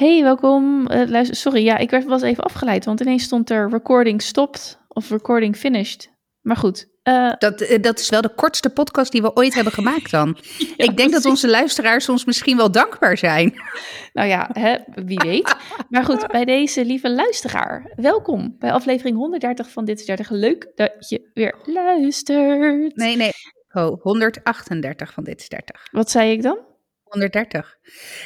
Hey, welkom. Uh, luister, sorry, ja, ik werd, was even afgeleid, want ineens stond er recording stopped of recording finished. Maar goed. Uh, dat, uh, dat is wel de kortste podcast die we ooit hebben gemaakt dan. ja, ik denk dat onze luisteraars ons misschien wel dankbaar zijn. Nou ja, hè, wie weet. maar goed, bij deze lieve luisteraar, welkom bij aflevering 130 van Dit is 30. Leuk dat je weer luistert. Nee, nee. Oh, 138 van Dit is 30. Wat zei ik dan? 130.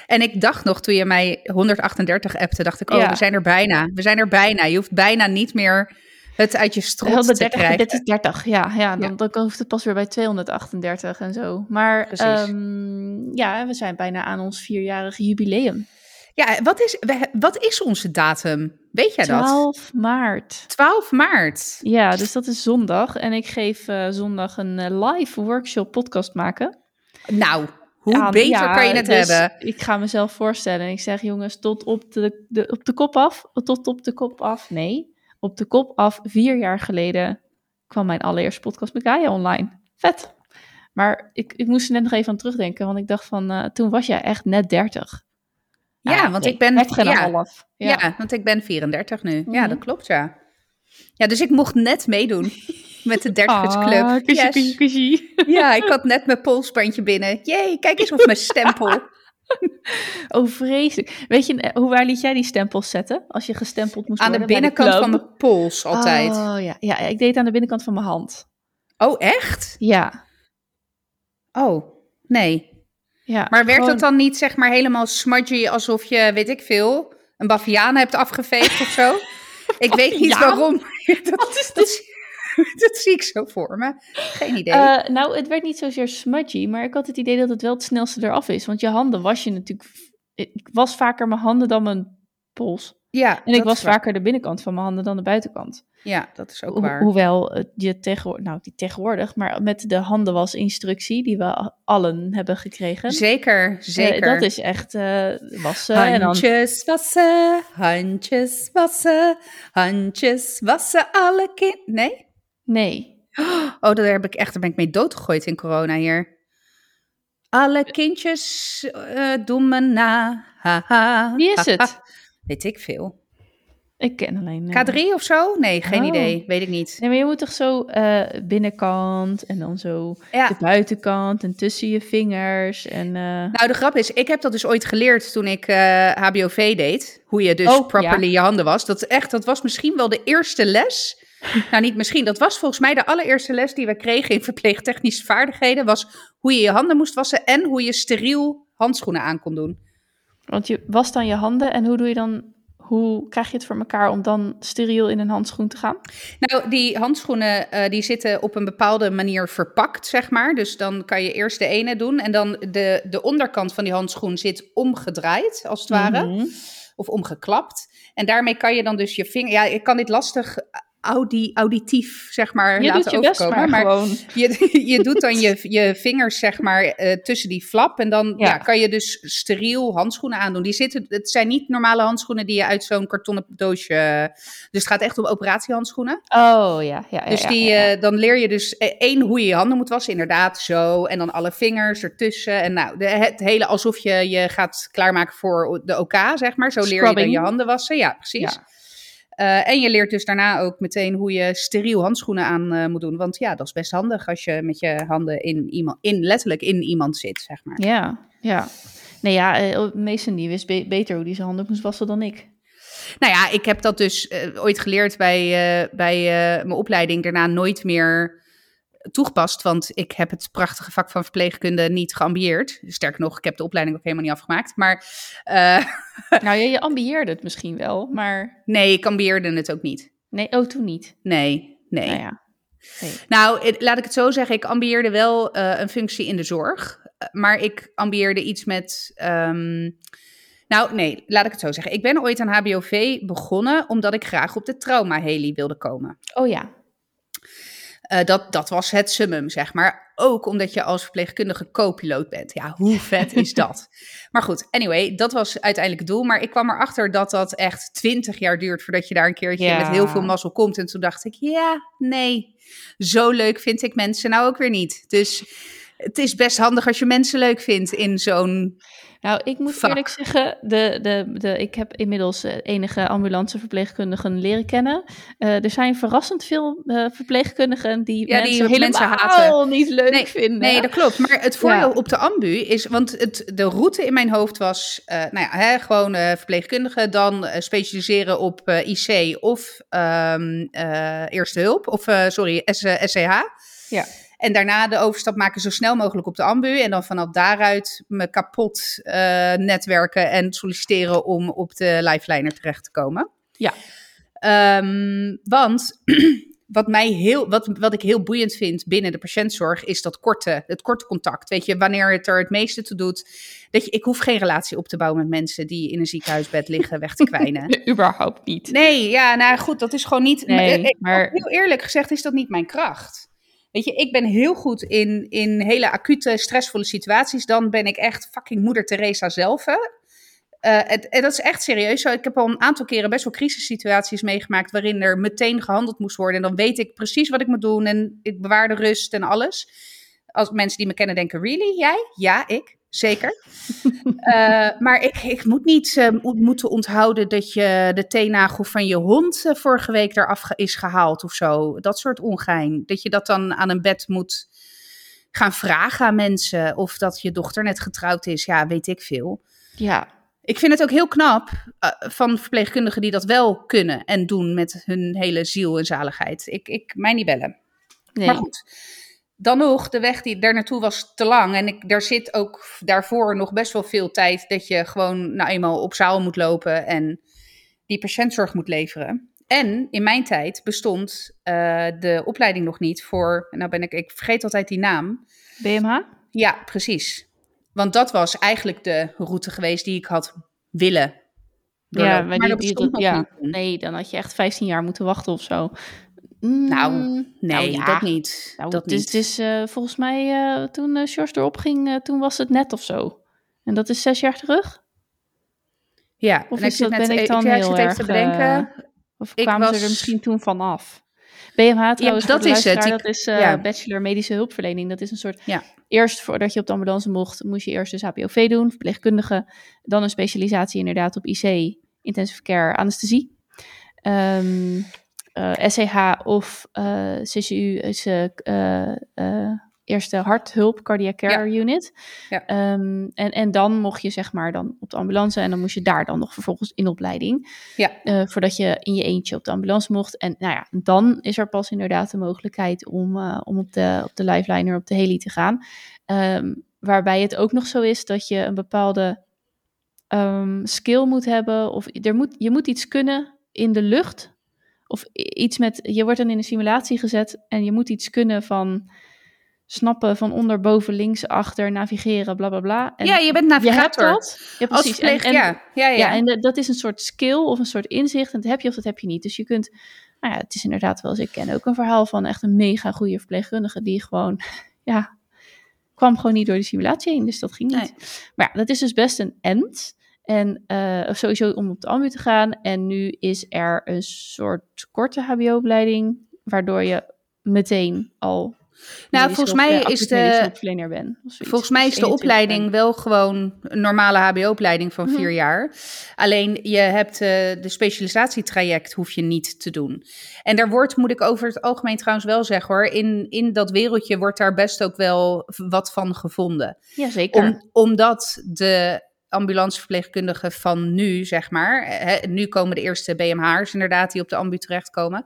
En ik dacht nog, toen je mij 138 appte, dacht ik, oh, ja. we zijn er bijna. We zijn er bijna. Je hoeft bijna niet meer het uit je strot te krijgen. Dit is 30, ja. ja, dan, hoeft het pas weer bij 238 en zo. Maar um, ja, we zijn bijna aan ons vierjarige jubileum. Ja, wat is, wat is onze datum? Weet jij 12 dat? 12 maart. 12 maart. Ja, dus dat is zondag. En ik geef uh, zondag een uh, live workshop podcast maken. Nou, hoe beter ja, kan je het dus hebben? Ik ga mezelf voorstellen. Ik zeg, jongens, tot op de, de, op de kop af. Tot op de kop af. Nee, op de kop af. Vier jaar geleden kwam mijn allereerste podcast met Gaia online. Vet. Maar ik, ik moest er net nog even aan terugdenken. Want ik dacht van, uh, toen was jij echt net 30. Ja, want ik ben... Net ja, half. Ja. ja, want ik ben 34 nu. Mm -hmm. Ja, dat klopt, ja. Ja, dus ik mocht net meedoen met de dertigersclub. Ah, kusje, yes. kusje, kusje. Ja, ik had net mijn polsbandje binnen. Jee, kijk eens op mijn stempel. oh, vreselijk. Weet je, hoe waar liet jij die stempels zetten? Als je gestempeld moest aan worden? Aan de binnenkant de van mijn pols, altijd. Oh, ja. ja, ik deed het aan de binnenkant van mijn hand. Oh, echt? Ja. Oh, nee. Ja, maar werd gewoon... dat dan niet, zeg maar, helemaal smudgy alsof je, weet ik veel, een baviaan hebt afgeveegd of zo? ik weet niet waarom. dat, Wat is dit? dat zie ik zo voor me. Geen idee. Uh, nou, het werd niet zozeer smudgy, maar ik had het idee dat het wel het snelste eraf is. Want je handen was je natuurlijk... Ik was vaker mijn handen dan mijn pols. Ja, en ik was vaker de binnenkant van mijn handen dan de buitenkant. Ja, dat is ook waar. Ho hoewel je tegenwoordig, nou niet tegenwoordig, maar met de handenwasinstructie die we allen hebben gekregen. Zeker, zeker. Uh, dat is echt uh, wassen. Handjes en dan... wassen, handjes wassen, handjes wassen alle kind. Nee? Nee. Oh, daar, heb ik echt, daar ben ik mee doodgegooid in corona hier. Alle kindjes uh, doen me na. Ha, ha, Wie is het? Weet ik veel. Ik ken alleen... Uh... K3 of zo? Nee, geen oh. idee. Weet ik niet. Nee, maar je moet toch zo uh, binnenkant en dan zo ja. de buitenkant en tussen je vingers. En. Nou, de grap is, ik heb dat dus ooit geleerd toen ik HBOV deed. Hoe je dus oh, properly ja. je handen was. Dat, echt, dat was misschien wel de eerste les nou, niet misschien. Dat was volgens mij de allereerste les die we kregen in verpleegtechnische vaardigheden. Was hoe je je handen moest wassen en hoe je steriel handschoenen aan kon doen. Want je wast dan je handen en hoe doe je dan... Hoe krijg je het voor elkaar om dan steriel in een handschoen te gaan? Nou, die handschoenen uh, die zitten op een bepaalde manier verpakt, zeg maar. Dus dan kan je eerst de ene doen en dan de, de onderkant van die handschoen zit omgedraaid, als het ware. Mm -hmm. Of omgeklapt. En daarmee kan je dan dus je vinger... Ja, ik kan dit lastig audi, auditief, zeg maar, je laten doet je overkomen. maar, maar je, je doet dan je, je vingers, zeg maar, uh, tussen die flap. En dan ja. Ja, kan je dus steriel handschoenen aandoen. Die zitten, het zijn niet normale handschoenen die je uit zo'n kartonnen doosje... Dus het gaat echt om operatiehandschoenen. Oh, ja. ja, ja dus die. Uh, dan leer je dus één hoe je je handen moet wassen. Inderdaad, zo. En dan alle vingers ertussen. En nou, de, het hele alsof je je gaat klaarmaken voor de OK, zeg maar. Zo leer Scrubbing. je dan je handen wassen. Ja, precies. Uh, en je leert dus daarna ook meteen hoe je steriel handschoenen aan uh, moet doen. Want ja, dat is best handig als je met je handen in iemand, in, letterlijk in iemand zit, zeg maar. Ja, ja. Nee ja, uh, Mason die wist be beter hoe hij zijn handen moest wassen dan ik. Nou ja, ik heb dat dus ooit geleerd bij, bij mijn opleiding. Daarna nooit meer toegepast, want ik heb het prachtige vak van verpleegkunde niet geambieerd. Sterker nog, ik heb de opleiding ook helemaal niet afgemaakt. Maar, uh... nou, je, je ambieerde het misschien wel, maar... Nee, ik ambieerde het ook niet. Nee, oh, toen niet? Nee, nee. Nou, ja. nee. nou laat ik het zo zeggen, ik ambieerde wel uh, een functie in de zorg, maar ik ambieerde iets met... Um... Nou, nee, laat ik het zo zeggen. Ik ben ooit aan HBOV begonnen omdat ik graag op de trauma-heli wilde komen. Oh ja, uh, dat, dat was het summum, zeg maar. Ook omdat je als verpleegkundige co-piloot bent. Ja, hoe vet is dat? maar goed, anyway, dat was uiteindelijk het doel. Maar ik kwam erachter dat dat echt twintig jaar duurt voordat je daar een keertje Ja. met heel veel mazzel komt. En toen dacht ik, ja, nee, zo leuk vind ik mensen nou ook weer niet. Dus het is best handig als je mensen leuk vindt in zo'n Nou, ik moet Vak. eerlijk zeggen, de, de, de, ik heb inmiddels eh, enige ambulanceverpleegkundigen leren kennen. Eh, er zijn verrassend veel eh, verpleegkundigen die, Ja, die mensen mensen helemaal haten. niet leuk Nee, vinden. Nee, dat klopt. Maar het voordeel Ja. op de ambu is, want het, de route in mijn hoofd was, nou ja, hè, gewoon eh, verpleegkundige, dan specialiseren op IC of ehm, eh, eerste hulp, of sorry, SCH. Ja. En daarna de overstap maken zo snel mogelijk op de ambu. En dan vanaf daaruit me kapot eh, netwerken en solliciteren om op de lifeliner terecht te komen. Ja. Ehm, want wat, mij heel, wat, wat ik heel boeiend vind binnen de patiëntzorg is dat korte, het korte contact. Weet je, wanneer het er het meeste toe doet. Dat je, ik hoef geen relatie op te bouwen met mensen die in een ziekenhuisbed liggen weg te kwijnen. Überhaupt niet. Nee, ja, nou goed, dat is gewoon niet. Nee, maar, maar- heel eerlijk gezegd is dat niet mijn kracht. Weet je, ik ben heel goed in, in hele acute, stressvolle situaties. Dan ben ik echt fucking moeder Teresa zelf. hè. Eh, en dat is echt serieus zo. Ik heb al een aantal keren best wel crisissituaties meegemaakt waarin er meteen gehandeld moest worden. En dan weet ik precies wat ik moet doen en ik bewaar de rust en alles. Als mensen die me kennen denken, really? Jij? Ja, ik. Zeker. Eh, maar ik, ik moet niet eh, mo- moeten onthouden dat je de teennagel van je hond eh, vorige week eraf ge- is gehaald of zo. Dat soort ongein. Dat je dat dan aan een bed moet gaan vragen aan mensen. Of dat je dochter net getrouwd is. Ja, weet ik veel. Ja, Ik vind het ook heel knap van verpleegkundigen die dat wel kunnen en doen met hun hele ziel en zaligheid. Ik, ik mij niet bellen. nee. Maar goed, dan nog, de weg die daar naartoe was te lang. En ik, daar zit ook daarvoor nog best wel veel tijd dat je gewoon nou eenmaal op zaal moet lopen en die patiëntzorg moet leveren. En in mijn tijd bestond eh, de opleiding nog niet voor, nou ben ik, ik vergeet altijd die naam. BMH? Ja, precies. Want dat was eigenlijk de route geweest die ik had willen. doorlopen. maar die- dat die- nog ja. Nee, dan had je echt 15 jaar moeten wachten of zo. Mm, Nou, Nee, ja. dat niet. Nou, dat is, niet. is eh, volgens mij eh, toen uh, Sjors erop ging, eh, toen was het net of zo. En dat is zes jaar terug? ja, Of en is dat, ben ik e- dan ja, heel erg... te bedenken. eh, of Ik kwamen ze er misschien toen vanaf? BMH trouwens, dat voor de is het. Ik- dat is eh, ja. Bachelor Medische Hulpverlening. Dat is een soort... Ja. Eerst, voordat je op de ambulance mocht, moest je eerst dus HPOV doen, verpleegkundige. Dan een specialisatie inderdaad op IC, intensive care, anesthesie. Ehm eh, SCH of eh, CCU is eh, eh, eh, eerste harthulp, cardiac care unit. Ja. Ehm, en, en dan mocht je zeg maar dan op de ambulance en dan moest je daar dan nog vervolgens in opleiding. Ja. Eh, voordat je in je eentje op de ambulance mocht. En nou ja, dan is er pas inderdaad de mogelijkheid om, eh, om op, de, op de lifeliner, op de heli te gaan. Ehm, waarbij het ook nog zo is dat je een bepaalde ehm, skill moet hebben. Of er moet, je moet iets kunnen in de lucht. Of iets met, je wordt dan in een simulatie gezet en je moet iets kunnen van snappen van onder, boven, links, achter, navigeren, bla bla bla. En ja, je bent je hebt navigator. dat. Ja, precies. En- ja. Ja, ja. ja, en de- dat is een soort skill of een soort inzicht. En dat heb je of dat heb je niet. Dus je kunt, nou ja, het is inderdaad wel eens, ik ken ook een verhaal van echt een mega goede verpleegkundige die gewoon, ja, kwam gewoon niet door de simulatie heen. Dus dat ging niet. Nee. Maar ja, dat is dus best een end. En eh, sowieso om op de ambu te gaan. En nu is er een soort korte hbo-opleiding, waardoor je meteen al Nou, volgens mij is de- ben. Volgens mij is de 21 opleiding ben. wel gewoon een normale HBO-opleiding van Mhm. vier jaar. Alleen je hebt eh, de specialisatietraject hoef je niet te doen. En daar wordt, moet ik over het algemeen trouwens wel zeggen hoor, in, in dat wereldje wordt daar best ook wel wat van gevonden. Jazeker. Om, omdat de ambulanceverpleegkundigen van nu, zeg maar. Nu komen de eerste BMH'ers inderdaad die op de ambu terechtkomen.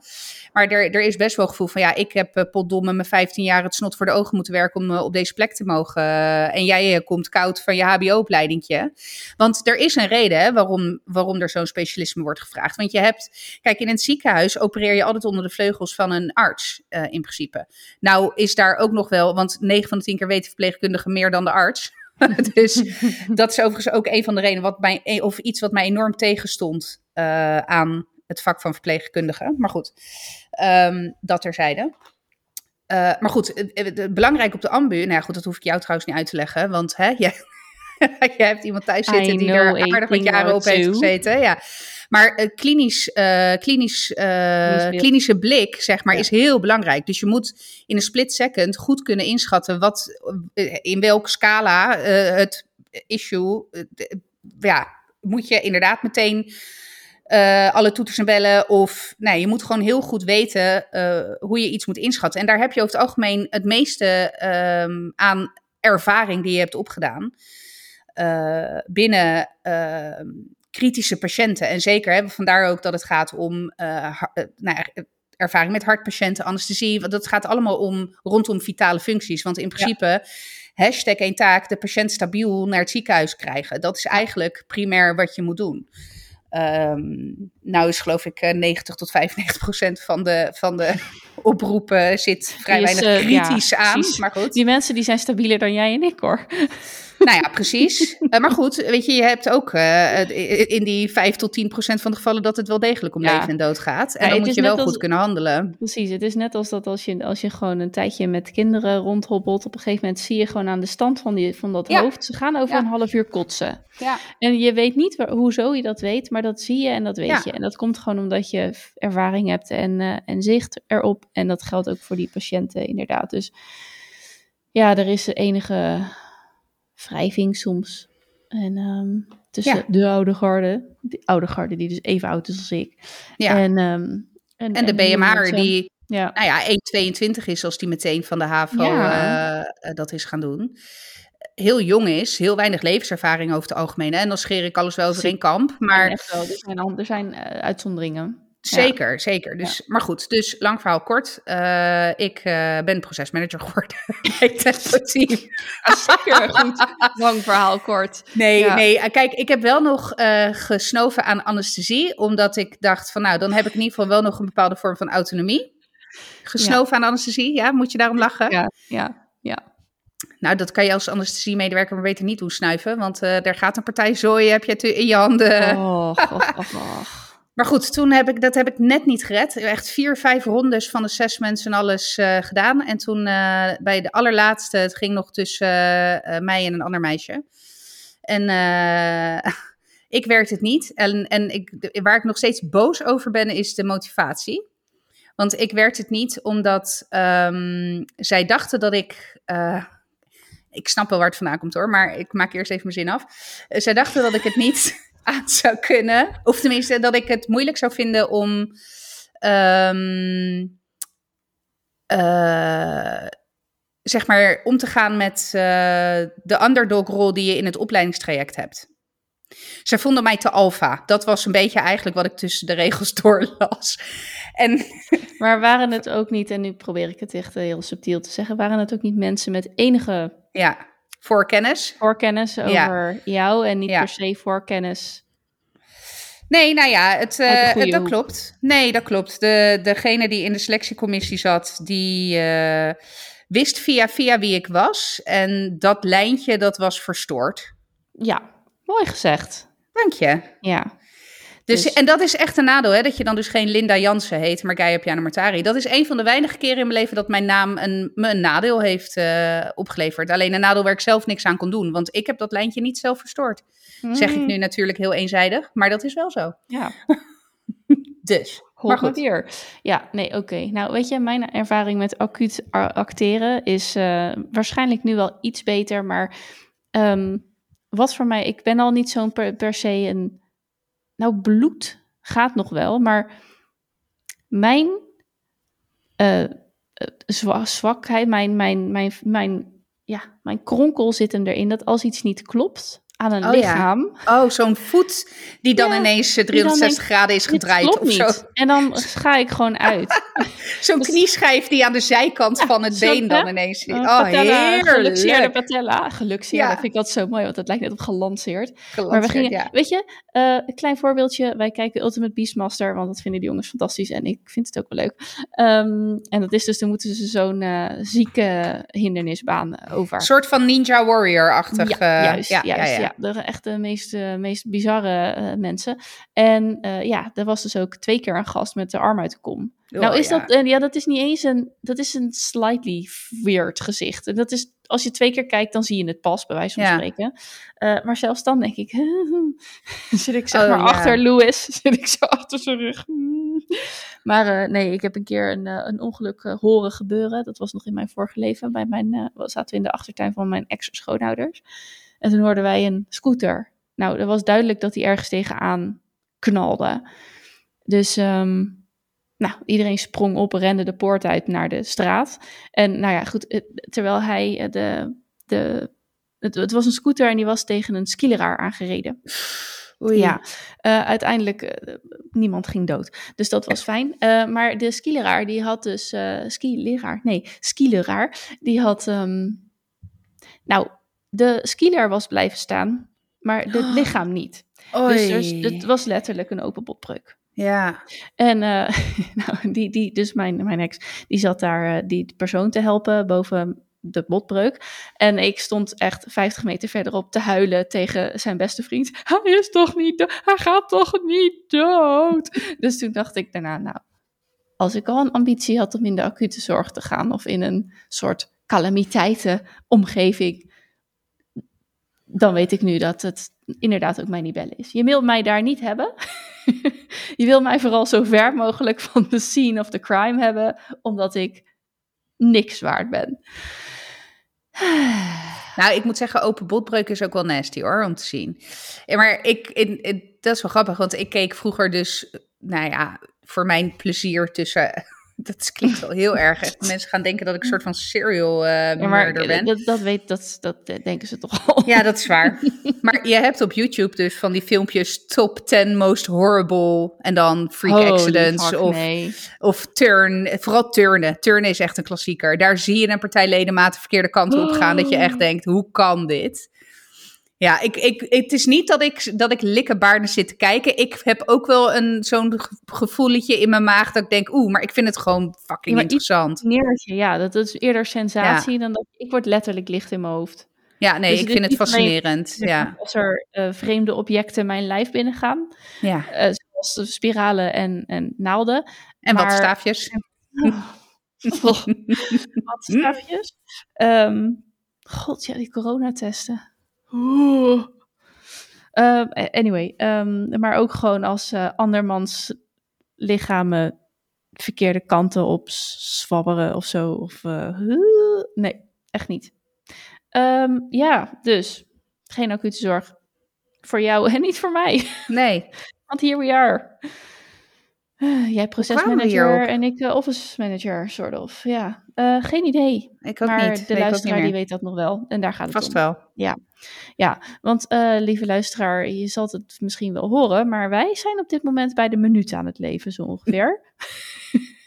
Maar er, er is best wel gevoel van, ja, ik heb uh, potdomme mijn 15 jaar het snot voor de ogen moeten werken om uh, op deze plek te mogen. En jij uh, komt koud van je hbo-opleidingje. Want er is een reden hè, waarom, waarom er zo'n specialisme wordt gevraagd. Want je hebt, kijk, in het ziekenhuis opereer je altijd onder de vleugels van een arts in principe. Nou is daar ook nog wel, want 9 van de 10 keer weten verpleegkundigen meer dan de arts. dus dat is overigens ook een van de redenen, wat mij, of iets wat mij enorm tegenstond uh, aan het vak van verpleegkundige. Maar goed, um, dat terzijde. Uh, maar goed, het, het, belangrijk op de ambu, nou ja, goed, dat hoef ik jou trouwens niet uit te leggen, want hè, jij, jij hebt iemand thuis zitten I die er aardig met jaren op heeft gezeten. Ja. Maar uh, klinisch, uh, klinisch, uh, klinische blik, zeg maar, ja. is heel belangrijk. Dus je moet in een split second goed kunnen inschatten wat, in welke scala het issue, ja, moet je inderdaad meteen uh, alle toeters en bellen. Of nee, je moet gewoon heel goed weten uh, hoe je iets moet inschatten. En daar heb je over het algemeen het meeste um, aan ervaring die je hebt opgedaan. Binnen ehm, kritische patiënten. En zeker, hè, vandaar ook dat het gaat om nou, ervaring met hartpatiënten, anesthesie. Want dat gaat allemaal om rondom vitale functies. Want in principe. Ja hashtag één taak, de patiënt stabiel naar het ziekenhuis krijgen. Dat is eigenlijk primair wat je moet doen. Um, nou is geloof ik 90 tot 95 procent van de, van de oproepen zit vrij weinig uh, kritisch ja, aan. Precies. Maar goed. Die mensen die zijn stabieler dan jij en ik hoor. Nou ja, precies. Uh, maar goed, weet je, je hebt ook uh, in die 5 tot 10 procent van de gevallen dat het wel degelijk om ja. leven en dood gaat. En ja, dan moet je wel als, goed kunnen handelen. Precies, het is net als dat als je, als je gewoon een tijdje met kinderen rondhobbelt, op een gegeven moment zie je gewoon aan de stand van, die, van dat hoofd, ze gaan over een half uur kotsen. Ja. En je weet niet waar, hoezo je dat weet, maar dat zie je en dat weet je. En dat komt gewoon omdat je ervaring hebt en, uh, en zicht erop. En dat geldt ook voor die patiënten inderdaad. Dus ja, er is enige wrijving soms. En um, tussen ja. de oude garde, de oude garde die dus even oud is als ik. Ja. En, um, en, en de BMR die, ja. nou ja, 1,22 is als die meteen van de HAVO ja. uh, dat is gaan doen. Heel jong is, heel weinig levenservaring over het algemeen. Hè? En dan scheer ik alles wel over één kamp. Maar echt wel, er zijn, er zijn uh, uitzonderingen. Zeker, ja. zeker. Dus, ja. Maar goed, dus lang verhaal kort. Uh, ik uh, ben procesmanager geworden bij Team. Zeker goed. lang verhaal kort. Nee, ja. nee. Kijk, ik heb wel nog uh, gesnoven aan anesthesie. Omdat ik dacht van nou, dan heb ik in ieder geval wel nog een bepaalde vorm van autonomie. Gesnoven aan anesthesie, ja? Moet je daarom lachen? Ja, ja, ja. Nou, dat kan je als anesthesiemedewerker maar beter niet doen snuiven. Want er gaat een partij zooi, heb je in je handen. Oh, oh, oh, oh. Maar goed, toen heb ik, dat heb ik net niet gered. Echt vier, vijf rondes van assessments en alles uh, gedaan. En toen uh, bij de allerlaatste, het ging nog tussen uh, mij en een ander meisje. En ik werd het niet. En, en ik, waar ik nog steeds boos over ben, is de motivatie. Want ik werd het niet omdat um, zij dachten dat ik ik snap wel waar het vandaan komt hoor, maar ik maak eerst even mijn zin af. Zij dachten dat ik het niet aan zou kunnen. Of tenminste, dat ik het moeilijk zou vinden om. Um, uh, zeg maar om te gaan met uh, de underdog-rol die je in het opleidingstraject hebt. Zij vonden mij te alfa. Dat was een beetje eigenlijk wat ik tussen de regels doorlas. En... Maar waren het ook niet, en nu probeer ik het echt heel subtiel te zeggen, waren het ook niet mensen met enige ja. Voorkennis. Voorkennis over ja. jou en niet ja. per se voorkennis. Nee, nou ja, het, uh, het, dat klopt. Nee, dat klopt. De, degene die in de selectiecommissie zat, die uh, wist via via wie ik was. En dat lijntje, dat was verstoord. Ja, mooi gezegd. Dank je. Ja. Dus, dus, En dat is echt een nadeel, hè? dat je dan dus geen Linda Jansen heet, maar Gaia Piana Martari. Dat is een van de weinige keren in mijn leven dat mijn naam een, me een nadeel heeft uh, opgeleverd. Alleen een nadeel waar ik zelf niks aan kon doen, want ik heb dat lijntje niet zelf verstoord. Mm. Zeg ik nu natuurlijk heel eenzijdig, maar dat is wel zo. Ja. dus. Maar goed. Hier. Ja, nee, oké. Okay. Nou, weet je, mijn ervaring met acuut acteren is uh, waarschijnlijk nu wel iets beter, maar um, wat voor mij, ik ben al niet zo'n per, per se een nou, bloed gaat nog wel, maar mijn uh, zwakheid, mijn, mijn, mijn, mijn, ja, mijn kronkel zit hem erin dat als iets niet klopt, aan een oh, lichaam. Ja. Oh, zo'n voet die dan ja, ineens 360 dan graden is gedraaid of zo. En dan ga ik gewoon uit. zo'n dus, knieschijf die aan de zijkant ja, van het been dan ineens... Uh, oh, patella, heerlijk. Geluxeerde patella. Geluxeerde, ja. vind ik dat zo mooi, want dat lijkt net op gelanceerd. gelanceerd maar we gingen, weet je, uh, een klein voorbeeldje. Wij kijken Ultimate Beastmaster, want dat vinden die jongens fantastisch. En ik vind het ook wel leuk. Um, en dat is dus, dan moeten ze zo'n uh, zieke hindernisbaan over. Een soort van Ninja Warrior-achtig. Ja, juist, ja, juist, ja de echt de meest, uh, meest bizarre uh, mensen. En uh, ja, er was dus ook twee keer een gast met de arm uit de kom. Oh, nou is ja. dat, ja, dat is niet eens een, dat is een slightly weird gezicht. En dat is als je twee keer kijkt, dan zie je het pas, bij wijze van Ja. spreken. Eh, maar zelfs dan denk ik, zit ik zeg Oh, maar ja. achter Louis, zit ik zo achter zijn rug. Maar eh, nee, ik heb een keer een, eh, een ongeluk eh, horen gebeuren. Dat was nog in mijn vorige leven. Bij mijn, eh, we zaten we in de achtertuin van mijn ex-schoonouders. En toen hoorden wij een scooter. Nou, er was duidelijk dat hij ergens tegenaan knalde. Dus ehm, nou, iedereen sprong op, rende de poort uit naar de straat. En nou ja, goed, terwijl hij eh, de... de het, het was een scooter en die was tegen een skileraar aangereden. Oei. Ja, eh, uiteindelijk eh, niemand ging dood. Dus dat was fijn. Maar de skileraar, die had dus... skileraar? Nee, skileraar. Die had... ehm, nou, de skileraar was blijven staan, maar het Oh. lichaam niet. Oei. Dus het was letterlijk een open botbreuk. Ja. En eh, nou, die, die, dus mijn, mijn ex, die zat daar eh, die persoon te helpen boven de botbreuk. En ik stond echt 50 meter verderop te huilen tegen zijn beste vriend. Hij is toch niet dood? Hij gaat toch niet dood? Dus toen dacht ik daarna, nou, als ik al een ambitie had om in de acute zorg te gaan of in een soort calamiteitenomgeving, dan weet ik nu dat het inderdaad ook mijn libelle is. Je wilt mij daar niet hebben. je wil mij vooral zo ver mogelijk van de scene of the crime hebben, omdat ik niks waard ben. Nou, ik moet zeggen, open botbreuk is ook wel nasty hoor, om te zien. Ja, maar ik, dat is wel grappig, want ik keek vroeger dus, nou ja, voor mijn plezier tussen... Dat klinkt wel heel erg. Echt, mensen gaan denken dat ik een soort van serial eh Ja, maar ben. dat, dat, weet, dat, dat denken ze toch al. Ja, dat is waar. Maar je hebt op YouTube dus van die filmpjes top 10 most horrible en dan freak Holy accidents fuck, of, nee. of turn. Vooral turnen. Turnen is echt een klassieker. Daar zie je een partij ledematen de verkeerde kant op gaan dat je echt denkt, hoe kan dit? Ja, ik, ik, het is niet dat ik, dat ik likkenbaarden zit te kijken. Ik heb ook wel een, zo'n ge- gevoeletje in mijn maag dat ik denk, oeh, maar ik vind het gewoon fucking Ja, interessant. Neertje, ja, dat is eerder sensatie dan dat ik word letterlijk licht in mijn hoofd. Ja, nee, Dus ik vind het fascinerend. Ja, Als er eh, vreemde objecten mijn lijf binnengaan, ja. eh, zoals spiralen en, en naalden. En wat staafjes. Oh, wat strafjes. Ehm, God, ja, die coronatesten. Oeh. Ehm, anyway, ehm, maar ook gewoon als eh, andermans lichamen verkeerde kanten op zwabberen of zo. Of, eh, nee, echt niet. Ehm, ja, dus geen acute zorg voor jou en niet voor mij. Nee, Want here we are. Jij procesmanager en ik eh, office manager, soort of. Ja, Eh, geen idee. ik ook maar niet. de Weet luisteraar die weet dat nog wel. En daar gaat het Vast om. wel. Ja, want eh, lieve luisteraar, je zal het misschien wel horen, maar wij zijn op dit moment bij de minuut aan het leven, zo ongeveer.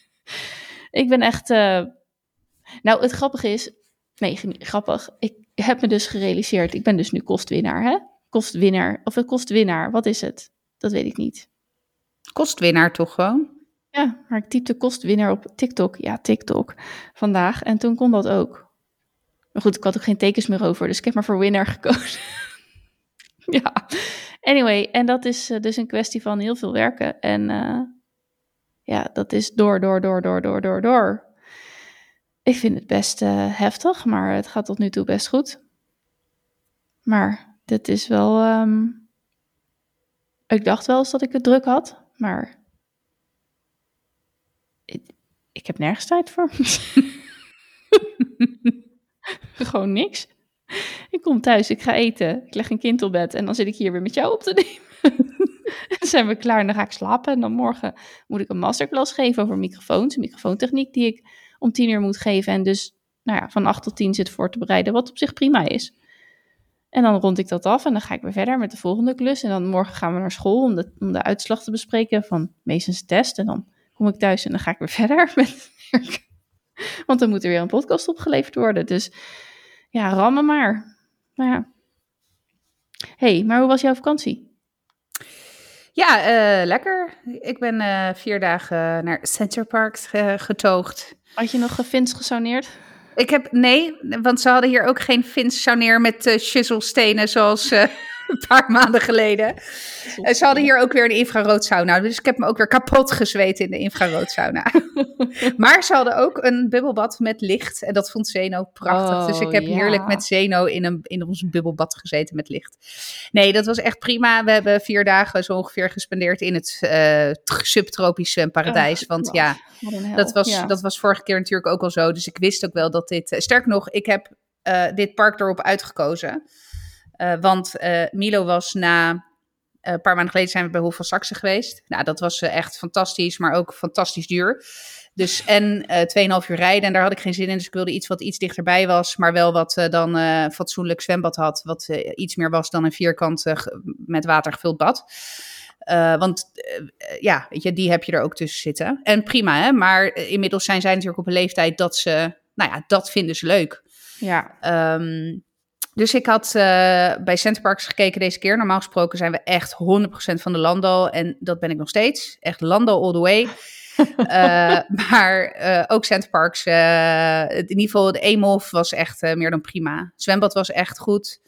ik ben echt. Nou, het grappige is. Nee, grappig. Ik heb me dus gerealiseerd. Ik ben dus nu kostwinnaar, hè? Kostwinnaar. Of een kostwinnaar, wat is het? Dat weet ik niet. Kostwinnaar toch gewoon? Ja, maar ik typte kostwinnaar op TikTok. Ja, TikTok. Vandaag. En toen kon dat ook. Maar goed, ik had ook geen tekens meer over. Dus ik heb maar voor winnaar gekozen. ja. Anyway, en dat is eh, dus een kwestie van heel veel werken. En eh, ja, dat is door, door, door, door, door, door, door. Ik vind het best eh, heftig, maar het gaat tot nu toe best goed. Maar dit is wel... ehm, Ik dacht wel eens dat ik het druk had, maar ik, ik heb nergens tijd voor. Gewoon niks. Ik kom thuis, ik ga eten, ik leg een kind op bed en dan zit ik hier weer met jou op te nemen. en dan zijn we klaar en dan ga ik slapen. En dan morgen moet ik een masterclass geven over microfoons, microfoontechniek die ik om tien uur moet geven. En dus nou ja, van acht tot tien zit voor te bereiden, wat op zich prima is. En dan rond ik dat af en dan ga ik weer verder met de volgende klus. En dan morgen gaan we naar school om de, om de uitslag te bespreken van Mason's test. En dan kom ik thuis en dan ga ik weer verder met werk. Want dan moet er weer een podcast opgeleverd worden. Dus ja, rammen maar. Maar ja. hey, maar hoe was jouw vakantie? Ja, eh, lekker. Ik ben eh, vier dagen naar Center Parks ge- getoogd. Had je nog gevins gesoneerd? Ik heb, nee, want ze hadden hier ook geen Fins met uh, chiselstenen zoals, eh, een paar maanden geleden. En ze hadden hier ook weer een infraroodsauna. Dus ik heb me ook weer kapot gezweet in de infraroodsauna. maar ze hadden ook een bubbelbad met licht. En dat vond Zeno prachtig. dus ik Oh, heb ja. heerlijk met Zeno in, een, in ons bubbelbad gezeten met licht. Nee, dat was echt prima. We hebben vier dagen zo ongeveer gespendeerd in het eh, t- subtropisch zwemparadijs. Oh, Want ja, dat was, Ja. dat was vorige keer natuurlijk ook al zo. Dus ik wist ook wel dat dit. eh, sterker nog, ik heb eh, dit park erop uitgekozen. Eh, want eh, Milo was na. eh, een paar maanden geleden zijn we bij Hof van Saxe geweest. Nou, dat was echt fantastisch, maar ook fantastisch duur. Dus en eh 2,5 uur rijden. En daar had ik geen zin in. Dus ik wilde iets wat iets dichterbij was. Maar wel wat dan fatsoenlijk zwembad had. Wat iets meer was dan een vierkant met water gevuld bad. Want ja, weet je, die heb je er ook tussen zitten. En prima, hè? Maar inmiddels zijn zij natuurlijk op een leeftijd dat ze, nou ja, dat vinden ze leuk. Ja. Ehm, dus ik had eh, bij Centerparks gekeken deze keer. Normaal gesproken zijn we echt 100% van de Landal. En dat ben ik nog steeds. Echt Landal all the way. Eh, maar eh, ook Centerparks. in ieder geval de Eemhof was echt meer dan prima. Zwembad was echt goed.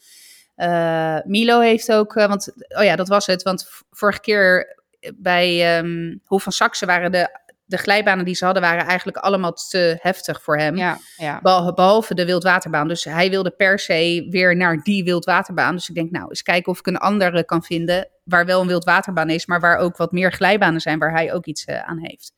Milo heeft ook, want oh ja, dat was het. Want vorige keer bij ehm Hof van Saxe waren de, de glijbanen die ze hadden, waren eigenlijk allemaal te heftig voor hem. Ja. Ja. Behal- Behalve de wildwaterbaan. Dus hij wilde per se weer naar die wildwaterbaan. Dus ik denk, nou, eens kijken of ik een andere kan vinden. Waar wel een wildwaterbaan is, maar waar ook wat meer glijbanen zijn. Waar hij ook iets eh, aan heeft.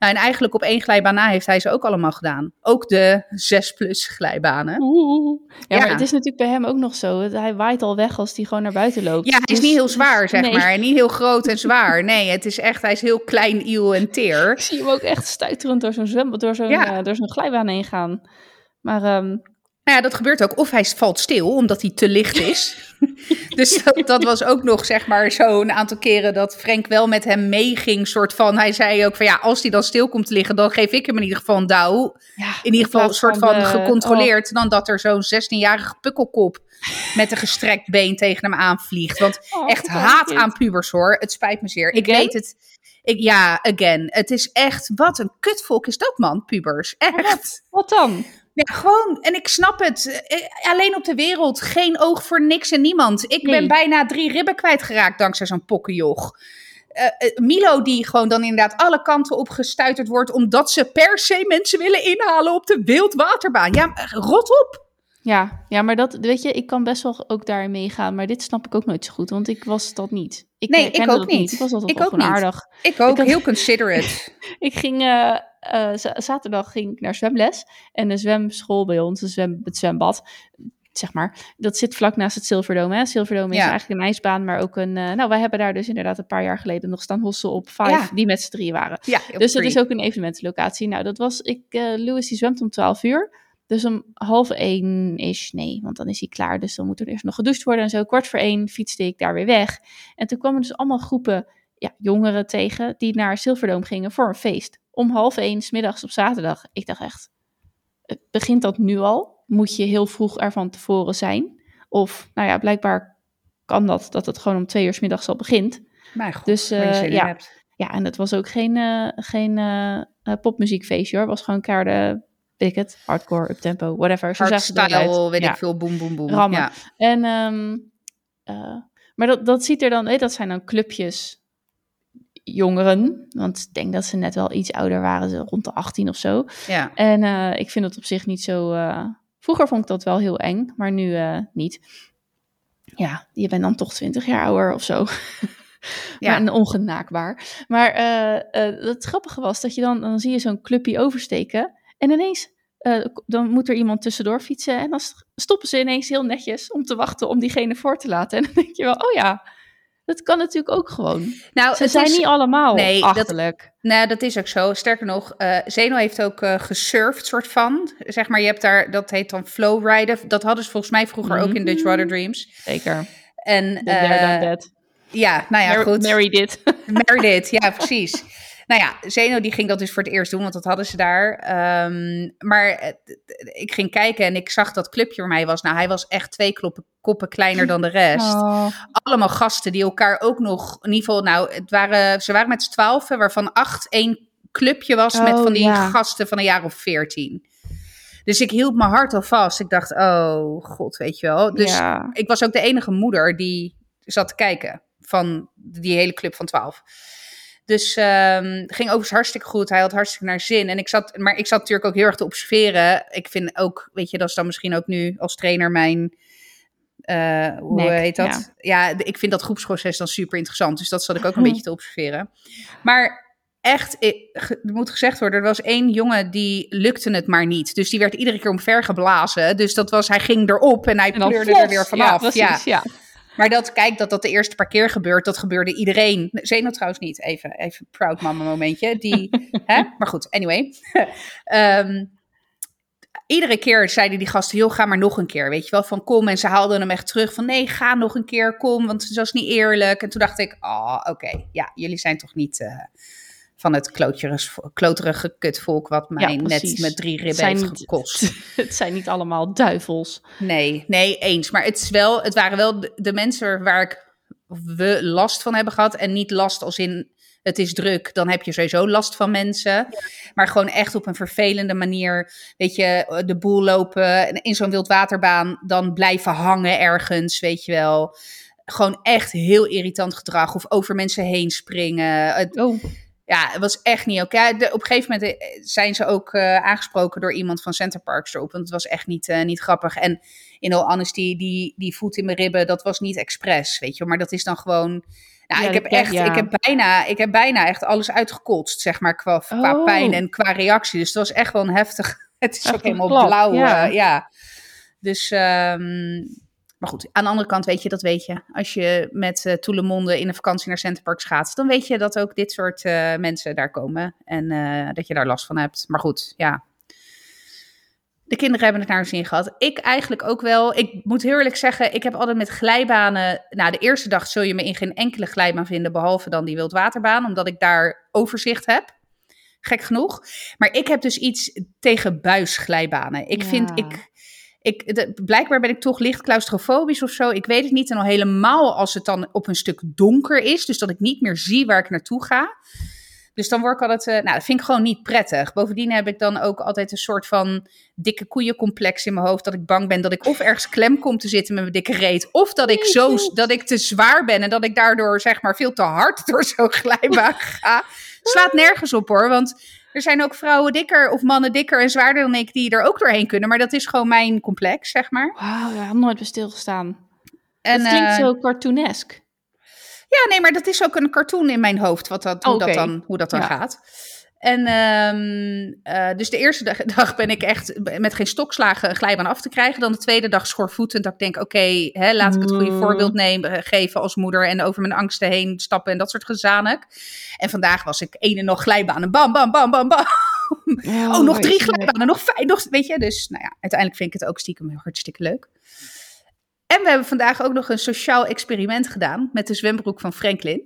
Nou, en eigenlijk op één glijbaan na heeft hij ze ook allemaal gedaan. Ook de 6 plus glijbanen. Oeh. Ja, Ja. maar het is natuurlijk bij hem ook nog zo. Hij waait al weg als hij gewoon naar buiten loopt. Ja, hij is Dus- niet heel zwaar, zeg nee. maar. En niet heel groot en zwaar. Nee, het is echt, hij is heel klein, iel en teer. Ik zie hem ook echt stuiterend door zo'n zwembad, door zo'n Ja. eh, door zo'n glijbaan heen gaan. Maar ehm, Nou ja, dat gebeurt ook. Of hij valt stil, omdat hij te licht is. dus dat, dat was ook nog, zeg maar, zo'n aantal keren dat Frank wel met hem meeging. Soort van, hij zei ook van ja, als hij dan stil komt te liggen, dan geef ik hem in ieder geval een douw. ja, In ieder geval een soort van de- gecontroleerd. Dan dat er zo'n 16-jarige pukkelkop met een gestrekt been tegen hem aanvliegt. Want oh, oh, echt haat aan pubers hoor. Het spijt me zeer. Ik weet het. Ik, ja, again. Het is echt, wat een kutvolk is dat man, pubers. Echt. Wat dan? Ja, gewoon. En ik snap het. Eh, Alleen op de wereld. Geen oog voor niks en niemand. Ik Nee. ben bijna drie ribben kwijtgeraakt dankzij zo'n pokkenjoch. Eh, eh, Milo die gewoon dan inderdaad alle kanten op gestuiterd wordt... omdat ze per se mensen willen inhalen op de wildwaterbaan. Ja, eh, rot op. Ja, ja, maar dat, weet je, ik kan best wel ook daarin meegaan. Maar dit snap ik ook nooit zo goed, want ik was dat niet. Ik Nee, herkende ik ook dat niet. Ik was altijd Ik ook niet. aardig. Ik ook, had- heel considerate. Ik ging, eh, eh, zaterdag ging ik naar zwemles. En de zwemschool bij ons, de zwem, het zwembad, zeg maar, dat zit vlak naast het Silverdome. Hè? Silverdome is eigenlijk een ijsbaan, maar ook een... eh, nou, wij hebben daar dus inderdaad een paar jaar geleden nog staan hossen op Five, Ja. die met z'n drieën waren. Ja, Dus dat is ook een evenementenlocatie. Nou, dat was, ik, eh Louis die zwemt om 12 uur. Dus om half één is, nee, want dan is hij klaar. Dus dan moet er eerst nog gedoucht worden en zo. Kwart voor één fietste ik daar weer weg. En toen kwamen dus allemaal groepen ja, jongeren tegen die naar Silverdome gingen voor een feest. Om half één, 's middags op zaterdag. Ik dacht echt, eh, begint dat nu al? Moet je heel vroeg ervan tevoren zijn? Of, nou ja, blijkbaar kan dat, dat het gewoon om twee uur 's middags al begint. Mijn god, Dus, waar je ja. hebt. Ja, en het was ook geen, eh, geen popmuziekfeestje hoor. Het was gewoon keiharde, weet ik het, hardcore, uptempo, whatever. Zo. Hardstyle, weet Ja. ik veel, boem, boem, boem. Rammen. Ja. En, ehm, eh, maar dat, dat ziet er dan, dat zijn dan clubjes jongeren. Want ik denk dat ze net wel iets ouder waren, ze rond de 18 of zo. ja. En eh, ik vind het op zich niet zo... eh, vroeger vond ik dat wel heel eng, maar nu niet. Ja, je bent dan toch 20 jaar ouder of zo. Ja. Maar en ongenaakbaar. Maar het grappige was dat je dan, dan zie je zo'n clubje oversteken. En ineens, eh, dan moet er iemand tussendoor fietsen. En dan st- stoppen ze ineens heel netjes om te wachten om diegene voor te laten. En dan denk je wel, oh ja, dat kan natuurlijk ook gewoon. Nou, Ze zijn is- niet allemaal Nee, dat- achterlijk. Nou, dat is ook zo. Sterker nog, eh Zeno heeft ook eh gesurfd, soort van. Zeg maar, je hebt daar, dat heet dan flowriden. Dat hadden ze volgens mij vroeger ook in Dutch Water Dreams. Zeker. En ja, nou ja, goed. Mary dit. Married it, ja, precies. nou ja, Zeno die ging dat dus voor het eerst doen, want dat hadden ze daar. Ehm, maar eh, ik ging kijken en ik zag dat clubje waar mij was. Nou, hij was echt twee kloppen, koppen kleiner dan de rest. Oh, Allemaal gasten die elkaar ook nog, in ieder geval, nou, het waren, ze waren met z'n twaalfen, waarvan acht één clubje was met Oh, van die ja. gasten van een jaar of veertien. Dus ik hield mijn hart al vast. Ik dacht, oh god, weet je wel. Dus Ja. ik was ook de enige moeder die zat te kijken van die hele club van 12. Dus ehm ging overigens hartstikke goed. Hij had hartstikke naar zin. En ik zat, maar ik zat natuurlijk ook heel erg te observeren. Ik vind ook, weet je, dat is dan misschien ook nu als trainer mijn. eh, hoe Nek, heet dat? Ja. ik vind dat groepsproces dan super interessant. Dus dat zat ik ook een beetje te observeren. Maar echt, ge- er moet gezegd worden, er was één jongen die lukte het maar niet. Dus die werd iedere keer omver geblazen. Dus dat was, hij ging erop en hij En pleurde er weer vanaf. Ja, precies, ja. Maar dat, kijk, dat dat de eerste paar keer gebeurt, dat gebeurde iedereen. Zeno trouwens niet, even, even proud mama momentje. Die, hè? Maar goed, anyway. Ehm, iedere keer zeiden die gasten, joh, ga maar nog een keer, weet je wel, van kom. En ze haalden hem echt terug van, nee, ga nog een keer, kom, want het was niet eerlijk. En toen dacht ik, oh, oké, ja, jullie zijn toch niet eh, van het kloterige kutvolk wat mij net met drie ribben heeft niet- gekost. Het zijn niet allemaal duivels. Nee, nee, eens. Maar het, is wel, het waren wel de, de mensen waar ik we last van hebben gehad. En niet last als in het is druk, dan heb je sowieso last van mensen. Maar gewoon echt op een vervelende manier. Weet je, de boel lopen en in zo'n wildwaterbaan, dan blijven hangen ergens, weet je wel. Gewoon echt heel irritant gedrag. Of over mensen heen springen. Het- Oh, ja, het was echt niet oké. Op een gegeven moment eh, zijn ze ook eh, aangesproken door iemand van Center Parks erop. Want het was echt niet, eh, niet grappig. En in all honesty, die, die voet in mijn ribben, dat was niet expres, weet je. Maar dat is dan gewoon... Nou, Ja, ik, heb echt, ja. ik, heb bijna, ik heb bijna echt alles uitgekotst, zeg maar, qua, qua Oh. pijn en qua reactie. Dus het was echt wel een heftig... Het is ook helemaal klap, blauw, ja. Dus... ehm, maar goed, aan de andere kant weet je, dat weet je. Als je met uh, Toelemonde in een vakantie naar Centerparks gaat, dan weet je dat ook dit soort eh, mensen daar komen. En eh, dat je daar last van hebt. Maar goed, ja. De kinderen hebben het naar hun zin gehad. Ik eigenlijk ook wel. Ik moet heel eerlijk zeggen, ik heb altijd met glijbanen... Nou, de eerste dag zul je me in geen enkele glijbaan vinden, behalve dan die wildwaterbaan. Omdat ik daar overzicht heb. Gek genoeg. Maar ik heb dus iets tegen buisglijbanen. Ik Ja. vind, ik... Ik, de- blijkbaar ben ik toch licht claustrofobisch of zo. Ik weet het niet. En al helemaal als het dan op een stuk donker is. Dus dat ik niet meer zie waar ik naartoe ga. Dus dan word ik altijd... eh, nou, dat vind ik gewoon niet prettig. Bovendien heb ik dan ook altijd een soort van dikke koeiencomplex in mijn hoofd. Dat ik bang ben dat ik of ergens klem kom te zitten met mijn dikke reet. Of dat ik, zo, dat ik te zwaar ben. En dat ik daardoor zeg maar veel te hard door zo'n glijbaan ga. Slaat nergens op hoor. Want er zijn ook vrouwen dikker of mannen dikker en zwaarder dan ik die er ook doorheen kunnen. Maar dat is gewoon mijn complex, zeg maar. wauw, daar had nooit bij stilgestaan. En, het klinkt eh, zo cartoonesk. Ja, nee, maar dat is ook een cartoon in mijn hoofd, wat dat, hoe, Oké. dat dan, hoe dat dan Ja. gaat. En ehm, eh, dus de eerste dag, dag ben ik echt met geen stokslagen een glijbaan af te krijgen. Dan de tweede dag schoorvoetend, dat ik denk, oké, hè, laat ik het goede Mm. voorbeeld nemen, eh, geven als moeder en over mijn angsten heen stappen en dat soort gezanik. En vandaag was ik een en nog glijbanen, bam, bam, bam, bam, bam. Oh, nog drie glijbanen, nog vijf, nog, weet je. Dus nou ja, uiteindelijk vind ik het ook stiekem hartstikke leuk. En we hebben vandaag ook nog een sociaal experiment gedaan met de zwembroek van Franklin.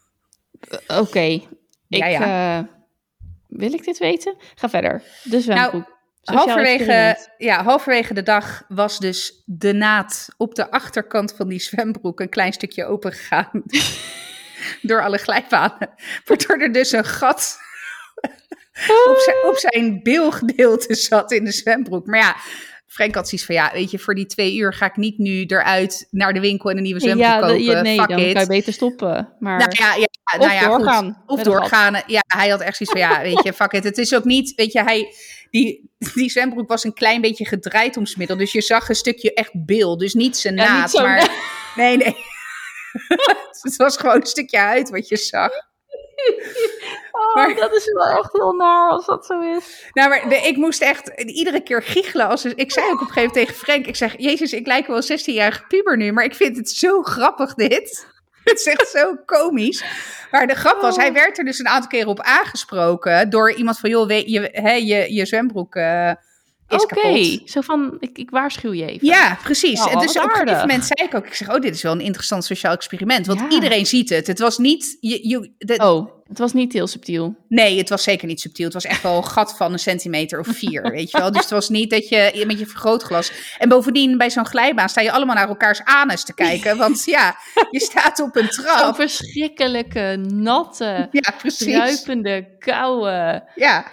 Oké, ik... Ja, ja. eh, wil ik dit weten? Ga verder. De zwembroek. Sociaal halverwege, ja, halverwege de dag was dus de naad op de achterkant van die zwembroek een klein stukje open gegaan. door alle glijbanen. Waardoor er dus een gat op zijn, op zijn bilgedeelte zat in de zwembroek. Maar ja, Frank had zoiets van, ja, weet je, voor die twee uur ga ik niet nu eruit naar de winkel en een nieuwe zwembroek ja, kopen. je- nee, Fuck dan it. kan je beter stoppen. Maar Nou ja, ja, of nou ja, goed. doorgaan. Of een gat. doorgaan. Ja, hij had echt zoiets van, ja, weet je, fuck it. Het is ook niet, weet je, hij, die, die zwembroek was een klein beetje gedraaid om middel. Dus je zag een stukje echt bil. Dus niet zijn Ja, naad, maar... Nee, nee. het was gewoon een stukje huid wat je zag. Oh, Maar- dat is wel echt heel naar als dat zo is. Nou, maar de- ik moest echt iedere keer giechelen. Als, ik zei ook op een gegeven moment tegen Frank, ik zeg, jezus, ik lijk wel een 16-jarige puber nu, maar ik vind het zo grappig dit. Het is echt zo komisch. Maar de grap was, Oh. hij werd er dus een aantal keren op aangesproken door iemand van, joh, weet je, hè, je, je zwembroek eh, is Oké, kapot. zo van, ik, ik waarschuw je even. Ja, precies. Oh, en dus op een gegeven moment zei ik ook, ik zeg, oh, dit is wel een interessant sociaal experiment. Want Ja. iedereen ziet het. Het was niet, je, je, de- Oh, het was niet heel subtiel. Nee, het was zeker niet subtiel. Het was echt wel een gat van een centimeter of vier, weet je wel. Dus het was niet dat je met je vergrootglas... En bovendien, bij zo'n glijbaan sta je allemaal naar elkaars anus te kijken. Want ja, je staat op een Zo'n trap. verschrikkelijke, natte, Ja, precies. koude Ja,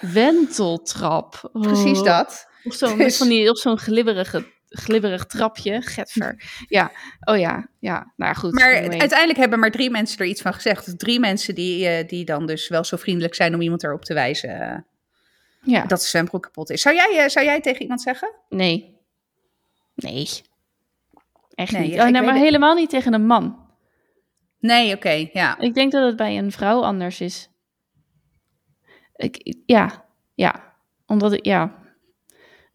wenteltrap. Oh. precies dat. Of zo'n Dus- van die, op zo'n glibberige, glibberig trapje. Getver. Ja, oh ja, ja. Nou goed. Maar anyway. uiteindelijk hebben maar drie mensen er iets van gezegd. Drie mensen die, eh, die dan dus wel zo vriendelijk zijn om iemand erop te wijzen eh, Ja, dat de zwembroek kapot is. Zou jij, eh, zou jij tegen iemand zeggen? nee. Nee. Echt Nee, niet. ja, Oh, weet maar het. helemaal niet tegen een man. Nee, oké, ja. Ik denk dat het bij een vrouw anders is. Ik, ja, ja. Omdat ik, ja.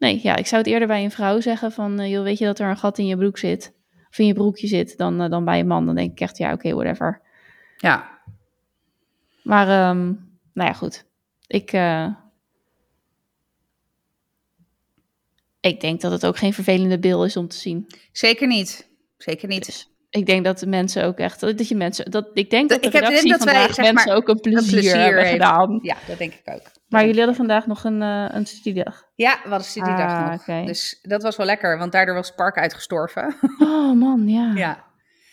Nee, ja, ik zou het eerder bij een vrouw zeggen van, eh, joh, weet je dat er een gat in je broek zit? Of in je broekje zit, dan, eh, dan bij een man. Dan denk ik echt, ja, oké, whatever. Ja, Maar, ehm, nou ja, goed. Ik, eh, ik denk dat het ook geen vervelende bil is om te zien. zeker niet. Zeker niet. Dus ik denk dat de mensen ook echt, dat je mensen, dat, ik denk Dat- de ik heb- denk dat wij, vandaag zeg mensen maar, ook een plezier, plezier hebben heeft. gedaan. Ja, dat denk ik ook. Maar jullie hadden vandaag nog een, eh een studiedag. Ja, we hadden studiedag Ah, nog. Dus dat was wel lekker, want daardoor was het park uitgestorven. Oh man, ja. ja.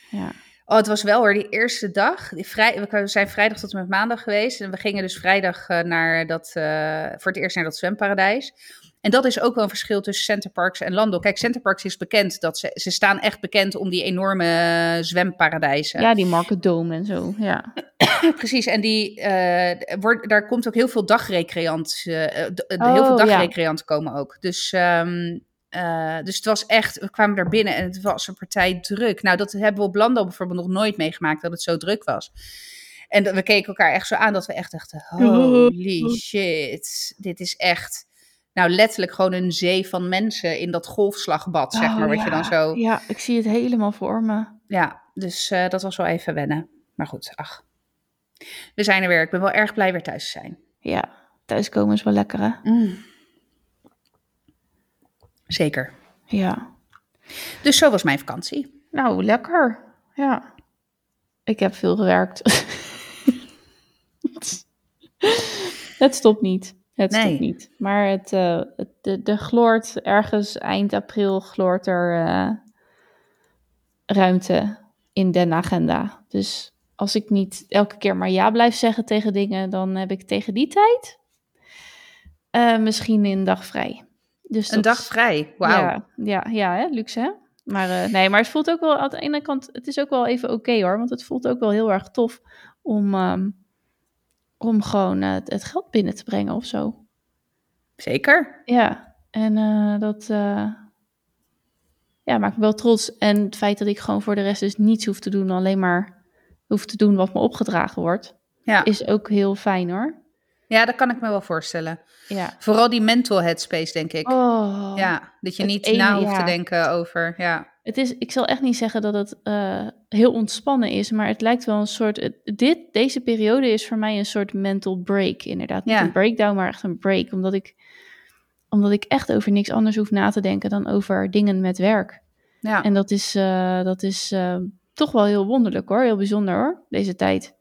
ja. Oh, het was wel hoor, die eerste dag. Die vrij, we zijn vrijdag tot en met maandag geweest. En we gingen dus vrijdag eh, naar dat, eh, voor het eerst naar dat zwemparadijs. En dat is ook wel een verschil tussen Centerparks en Lando. Kijk, Centerparks is bekend dat ze, ze staan echt bekend om die enorme eh, zwemparadijzen. Ja, die Market Dome en zo. Ja. Precies, en die, eh, wordt, daar komt ook heel veel dagrecreant. eh, Oh, heel veel ja. dagrecreanten komen ook. Dus, ehm, eh, dus het was echt, we kwamen daar binnen en het was een partij druk. Nou, dat hebben we op Lando bijvoorbeeld nog nooit meegemaakt, dat het zo druk was. En we keken elkaar echt zo aan dat we echt dachten, holy shit, dit is echt... Nou, letterlijk gewoon een zee van mensen in dat golfslagbad, zeg Oh, maar, wat ja. je dan zo... Ja, ik zie het helemaal voor me. Ja, dus eh, dat was wel even wennen. Maar goed, ach. We zijn er weer. Ik ben wel erg blij weer thuis te zijn. Ja, thuiskomen is wel lekker hè? Zeker. Ja. Dus zo was mijn vakantie. Nou, lekker. Ja. Ik heb veel gewerkt. het stopt niet. Het Nee. niet. Maar het, eh, het, de, de gloort ergens eind april gloort er eh, ruimte in de agenda. Dus als ik niet elke keer maar ja blijf zeggen tegen dingen, dan heb ik tegen die tijd eh, misschien een dag vrij. Dus Een dat dag vrij. Wauw. ja, ja, ja hè? luxe hè? Maar nee, maar het voelt ook wel aan de ene kant, het is ook wel even oké hoor, want het voelt ook wel heel erg tof om, ehm, om gewoon eh, het, het geld binnen te brengen of zo. Zeker. Ja, en eh, dat eh, ja, maakt me wel trots. En het feit dat ik gewoon voor de rest dus niets hoef te doen, alleen maar hoef te doen wat me opgedragen wordt, Ja. is ook heel fijn hoor. ja, dat kan ik me wel voorstellen. Ja. Vooral die mental headspace, denk ik. Oh. Ja, dat je niet na hoeft te denken over. Ja. Het is, ik zal echt niet zeggen dat het eh, heel ontspannen is, maar het lijkt wel een soort. dit, deze periode is voor mij een soort mental break, inderdaad. Niet Ja. een breakdown, maar echt een break. Omdat ik, omdat ik echt over niks anders hoef na te denken dan over dingen met werk. ja. En dat is, eh, dat is eh, toch wel heel wonderlijk hoor, heel bijzonder hoor, deze tijd.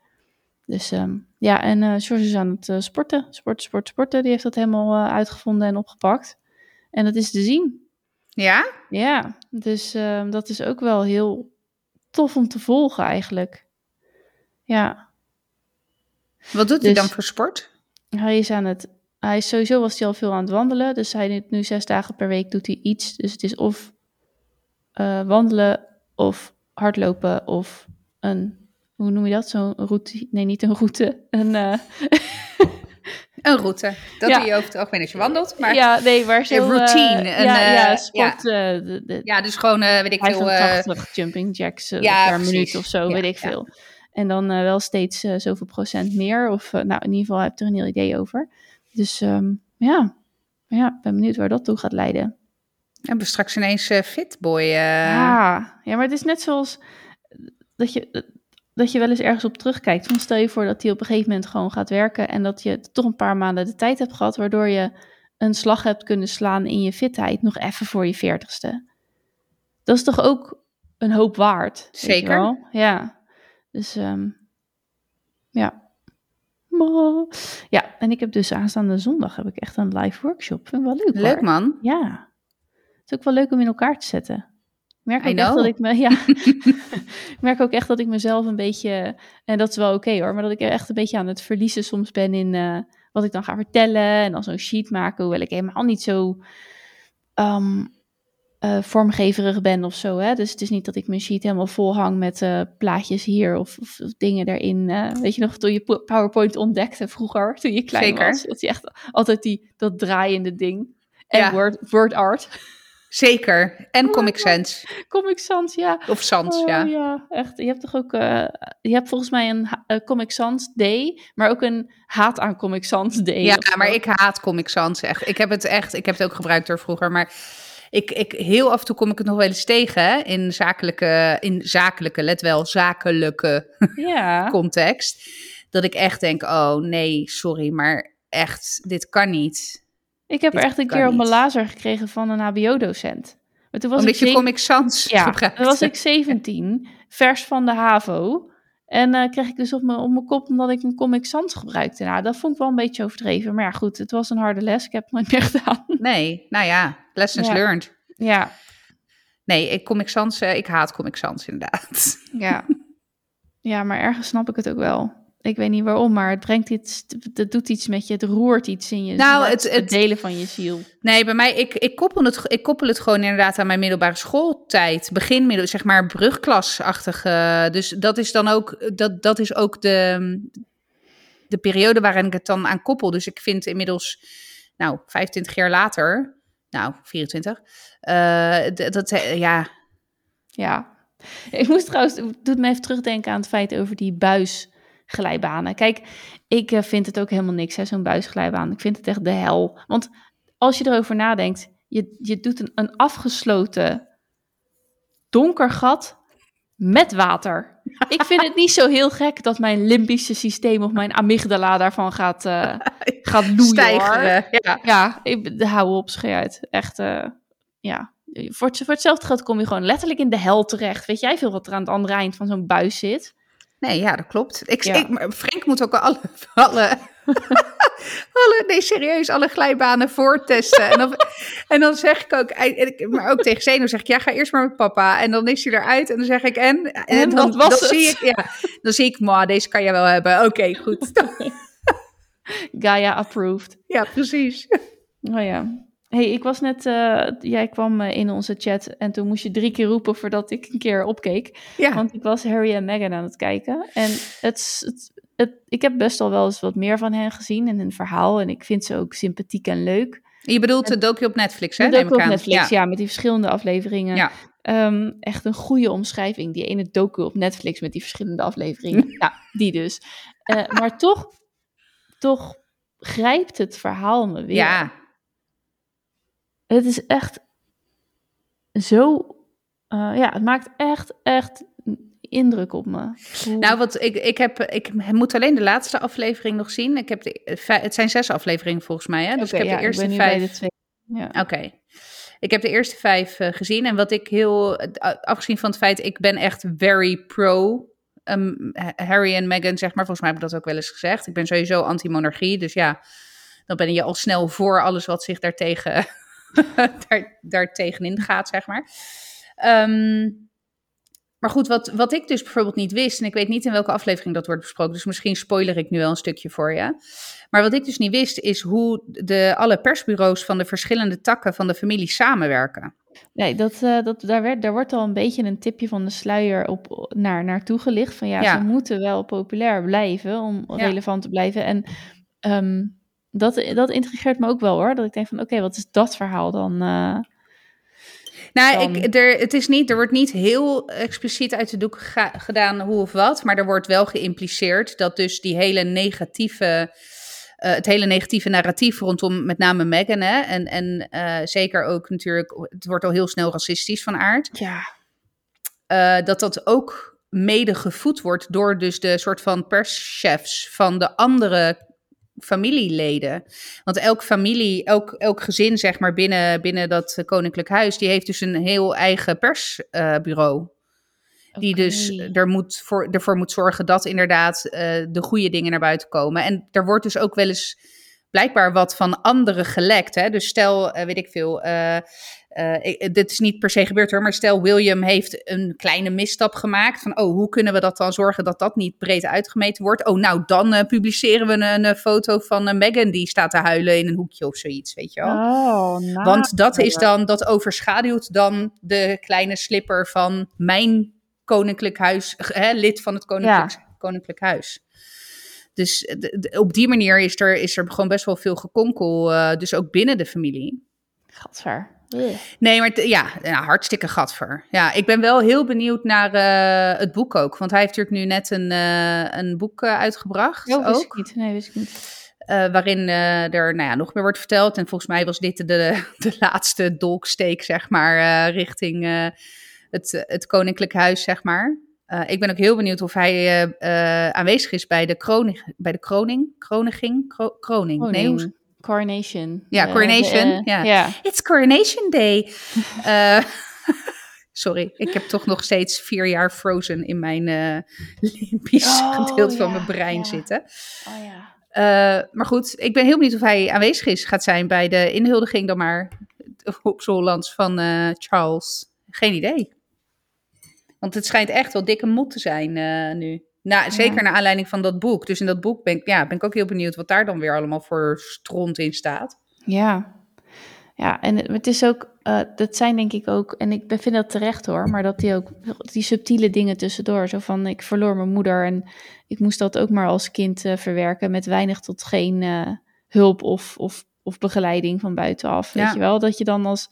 Dus ehm, ja, en eh George is aan het sporten, sporten, sporten, sporten. Die heeft dat helemaal uitgevonden en opgepakt. En dat is te zien. ja? Ja, dus ehm, dat is ook wel heel tof om te volgen eigenlijk. Ja, Wat doet hij Dus- dan voor sport? hij is aan het. Hij is sowieso was hij al veel aan het wandelen. Dus hij doet nu zes dagen per week doet hij iets. Dus het is of eh, wandelen of hardlopen of een. Hoe noem je dat? Zo'n route? Nee, niet een route. Een, eh, Een route. Dat Ja. doe je over het algemeen als je wandelt. Maar ja, ja, nee, waar zo... Een routine, eh, een, ja, eh, ja, ja. sport. eh, de, dus gewoon, eh, weet ik veel. eh, 85 jumping jacks eh, ja, per minuut of zo, Ja, weet ik ja. veel. En dan eh, wel steeds eh, zoveel procent meer. Of eh, nou, in ieder geval heb ik er een heel idee over. Dus ehm, ja. ja, ben benieuwd waar dat toe gaat leiden. hebben we straks ineens eh Fitboy. eh ja. ja, maar het is net zoals dat je, dat je wel eens ergens op terugkijkt. Van stel je voor dat hij op een gegeven moment gewoon gaat werken... en dat je toch een paar maanden de tijd hebt gehad... waardoor je een slag hebt kunnen slaan in je fitheid... nog even voor je veertigste. Dat is toch ook een hoop waard? Zeker. wel? Ja. Dus ehm, ja. Ja, en ik heb dus aanstaande zondag heb ik echt een live workshop. Vind ik wel leuk Leuk hoor. man. Ja. Het is ook wel leuk om in elkaar te zetten. Ik merk I ook echt dat ik me, ja. ik merk ook echt dat ik mezelf een beetje, en dat is wel oké hoor, maar dat ik echt een beetje aan het verliezen soms ben in eh, wat ik dan ga vertellen en dan zo'n sheet maken, hoewel ik helemaal niet zo ehm, eh, vormgeverig ben of zo. Hè? Dus het is niet dat ik mijn sheet helemaal vol hang met uh, plaatjes hier of, of, of dingen erin. Uh, weet je nog, toen je PowerPoint ontdekte vroeger, toen je klein Zeker. was. Dat je echt altijd die, dat draaiende ding. En Ja. word, word art. Zeker. En Comic Sans. Comic Sans, ja. Of Sans, Oh, ja. ja, echt. Je hebt toch ook, eh, je hebt volgens mij een eh, Comic Sans Day, maar ook een haat aan Comic Sans Day. Ja, maar ik haat Comic Sans echt. Ik heb het echt, ik heb het ook gebruikt door vroeger, maar ik, ik, heel af en toe kom ik het nog wel eens tegen hè, in zakelijke, in zakelijke, let wel, zakelijke Ja, context. Dat ik echt denk, oh nee, sorry, maar echt, dit kan niet. Ik heb er echt een keer op mijn lazer gekregen van een HBO-docent. Maar toen was Omdat ik je Comic Sans Ja, gebruikt. toen was ik 17, vers van de HAVO. En eh, kreeg ik dus op mijn, op mijn kop omdat ik een Comic Sans gebruikte. Nou, dat vond ik wel een beetje overdreven. Maar ja, goed, het was een harde les. Ik heb het nooit meer gedaan. Nee, nou ja, lessons Ja. learned. Ja, Nee, ik, Comic Sans, eh, ik haat Comic Sans inderdaad. ja. ja, maar ergens snap ik het ook wel. Ik weet niet waarom, maar het brengt iets, het doet iets met je, het roert iets in je. Nou, het- het- delen van je ziel. Nee, bij mij, ik, ik, koppel het, ik koppel het gewoon inderdaad aan mijn middelbare schooltijd. Begin, middel, zeg maar, brugklasachtige. Dus dat is dan ook, dat, dat is ook de, de periode waarin ik het dan aan koppel. Dus ik vind inmiddels, nou, 25 jaar later, nou, 24, eh, dat, eh, ja, Ja. Ik moest trouwens, het doet me even terugdenken aan het feit over die buisglijbanen. Kijk, ik eh, vind het ook helemaal niks, hè, zo'n buisglijbaan. Ik vind het echt de hel. Want als je erover nadenkt, je, je doet een, een afgesloten donker gat met water. Ik vind het niet zo heel gek dat mijn limbische systeem of mijn amygdala daarvan gaat, eh gaat loeien. stijgeren. Ja. Ja, ik, hou op, schei uit. Echt, eh, ja. Voor, het, voor hetzelfde geld kom je gewoon letterlijk in de hel terecht. Weet jij veel wat er aan het andere eind van zo'n buis zit? Nee, ja, dat klopt. Ik, Ja. ik, maar Frank moet ook alle, alle, alle, nee, serieus, alle glijbanen voortesten. En dan, en dan zeg ik ook, maar ook tegen Zeno zeg ik, ja, ga eerst maar met papa. En dan is hij eruit en dan zeg ik, en? En dan, wat was dan het? Zie ik, ja, dan zie ik, ma, deze kan je wel hebben. Oké, goed. Gaia approved. ja, precies. Oh ja. Hey, ik was net... eh, jij kwam eh, in onze chat en toen moest je drie keer roepen voordat ik een keer opkeek. Ja, Want ik was Harry en Meghan aan het kijken. En het, het, het, ik heb best al wel eens wat meer van hen gezien in hun verhaal. En ik vind ze ook sympathiek en leuk. je bedoelt de docu op Netflix, hè? Ook ik op. Netflix, Ja. ja. met die verschillende afleveringen. Ja. Ehm, echt een goede omschrijving. Die ene docu op Netflix met die verschillende afleveringen. ja, die dus. Eh, maar toch, toch grijpt het verhaal me weer. ja. Het is echt zo... eh, ja, het maakt echt, echt indruk op me. Hoe- Nou, wat ik, ik, heb, ik moet alleen de laatste aflevering nog zien. Ik heb de, het zijn zes afleveringen volgens mij, hè? Dus ik heb ja, de eerste ben nu vijf... bij de twee. Ja. Oké. Ik heb de eerste vijf eh, gezien. En wat ik heel, eh, afgezien van het feit, ik ben echt very pro ehm, Harry en Meghan, zeg maar. Volgens mij heb ik dat ook wel eens gezegd. Ik ben sowieso anti-monarchie. Dus ja, dan ben je al snel voor alles wat zich daartegen, daar, daar tegenin gaat, zeg maar. Ehm, maar goed, wat, wat ik dus bijvoorbeeld niet wist, en ik weet niet in welke aflevering dat wordt besproken, dus misschien spoiler ik nu wel een stukje voor je. Maar wat ik dus niet wist, is hoe de, alle persbureaus van de verschillende takken van de familie samenwerken. Nee, dat, eh, dat, daar, werd, daar wordt al een beetje een tipje van de sluier op, naar, naartoe gelicht. Van ja, Ja. ze moeten wel populair blijven om Ja. relevant te blijven. En ehm, dat, dat intrigeert me ook wel hoor. Dat ik denk van oké, wat is dat verhaal dan? eh? Nou, Dan- ik, er, het is niet, er wordt niet heel expliciet uit de doek ga- gedaan hoe of wat, maar er wordt wel geïmpliceerd dat dus die hele negatieve, eh, het hele negatieve narratief rondom met name Meghan, hè, en, en eh, zeker ook natuurlijk, het wordt al heel snel racistisch van aard, ja, dat dat ook mede gevoed wordt door dus de soort van perschefs van de andere familieleden. Want elk familie, elk, elk gezin zeg maar binnen, binnen dat eh, koninklijk huis, die heeft dus een heel eigen persbureau. Die dus er moet voor, ervoor moet zorgen dat inderdaad eh, de goede dingen naar buiten komen. En er wordt dus ook wel eens blijkbaar wat van anderen gelekt. Hè? Dus stel, eh, weet ik veel, uh, dit is niet per se gebeurd hoor, maar stel William heeft een kleine misstap gemaakt. Van, oh, hoe kunnen we dat dan zorgen dat dat niet breed uitgemeten wordt? Oh, nou, dan uh, publiceren we een, een foto van uh, Meghan die staat te huilen in een hoekje of zoiets, weet je wel. Oh, nou, Want dat is dan, dat overschaduwt dan de kleine slipper van mijn koninklijk huis, hè, lid van het koninklijk, ja. koninklijk huis. Dus op die manier is er, is er gewoon best wel veel gekonkel, dus ook binnen de familie. Gadver. Nee, maar ja, ja, hartstikke gatver. Ja, ik ben wel heel benieuwd naar uh, het boek ook. Want hij heeft natuurlijk nu net een, uh, een boek uitgebracht. Oh, wist ook. ik niet. Nee, wist ik niet. waarin er nou ja, nog meer wordt verteld. En volgens mij was dit de, de laatste dolksteek, zeg maar, richting het, het Koninklijk Huis, zeg maar. Ik ben ook heel benieuwd of hij aanwezig is bij de, kroning, bij de kroning. Kroniging? Kro kroning. kroning. Nee, Coronation. Ja, Coronation. ja. Yeah. It's Coronation Day. sorry, ik heb toch nog steeds vier jaar Frozen in mijn limpisch oh, gedeelte van mijn brein ja. zitten. Oh, ja. maar goed, ik ben heel benieuwd of hij aanwezig is, gaat zijn bij de inhuldiging dan maar op z'n Hollands van Charles. Geen idee. Want het schijnt echt wel dikke mot te zijn nu. Nou, zeker ja. naar aanleiding van dat boek. Dus in dat boek ben ik, ja, ben ik ook heel benieuwd wat daar dan weer allemaal voor stront in staat. Ja, ja en het is ook, uh, dat zijn denk ik ook, en ik vind dat terecht hoor, maar dat die ook, die subtiele dingen tussendoor. Zo van, ik verloor mijn moeder en ik moest dat ook maar als kind uh, verwerken met weinig tot geen hulp of, of, of begeleiding van buitenaf. Ja. Weet je wel, dat je dan als,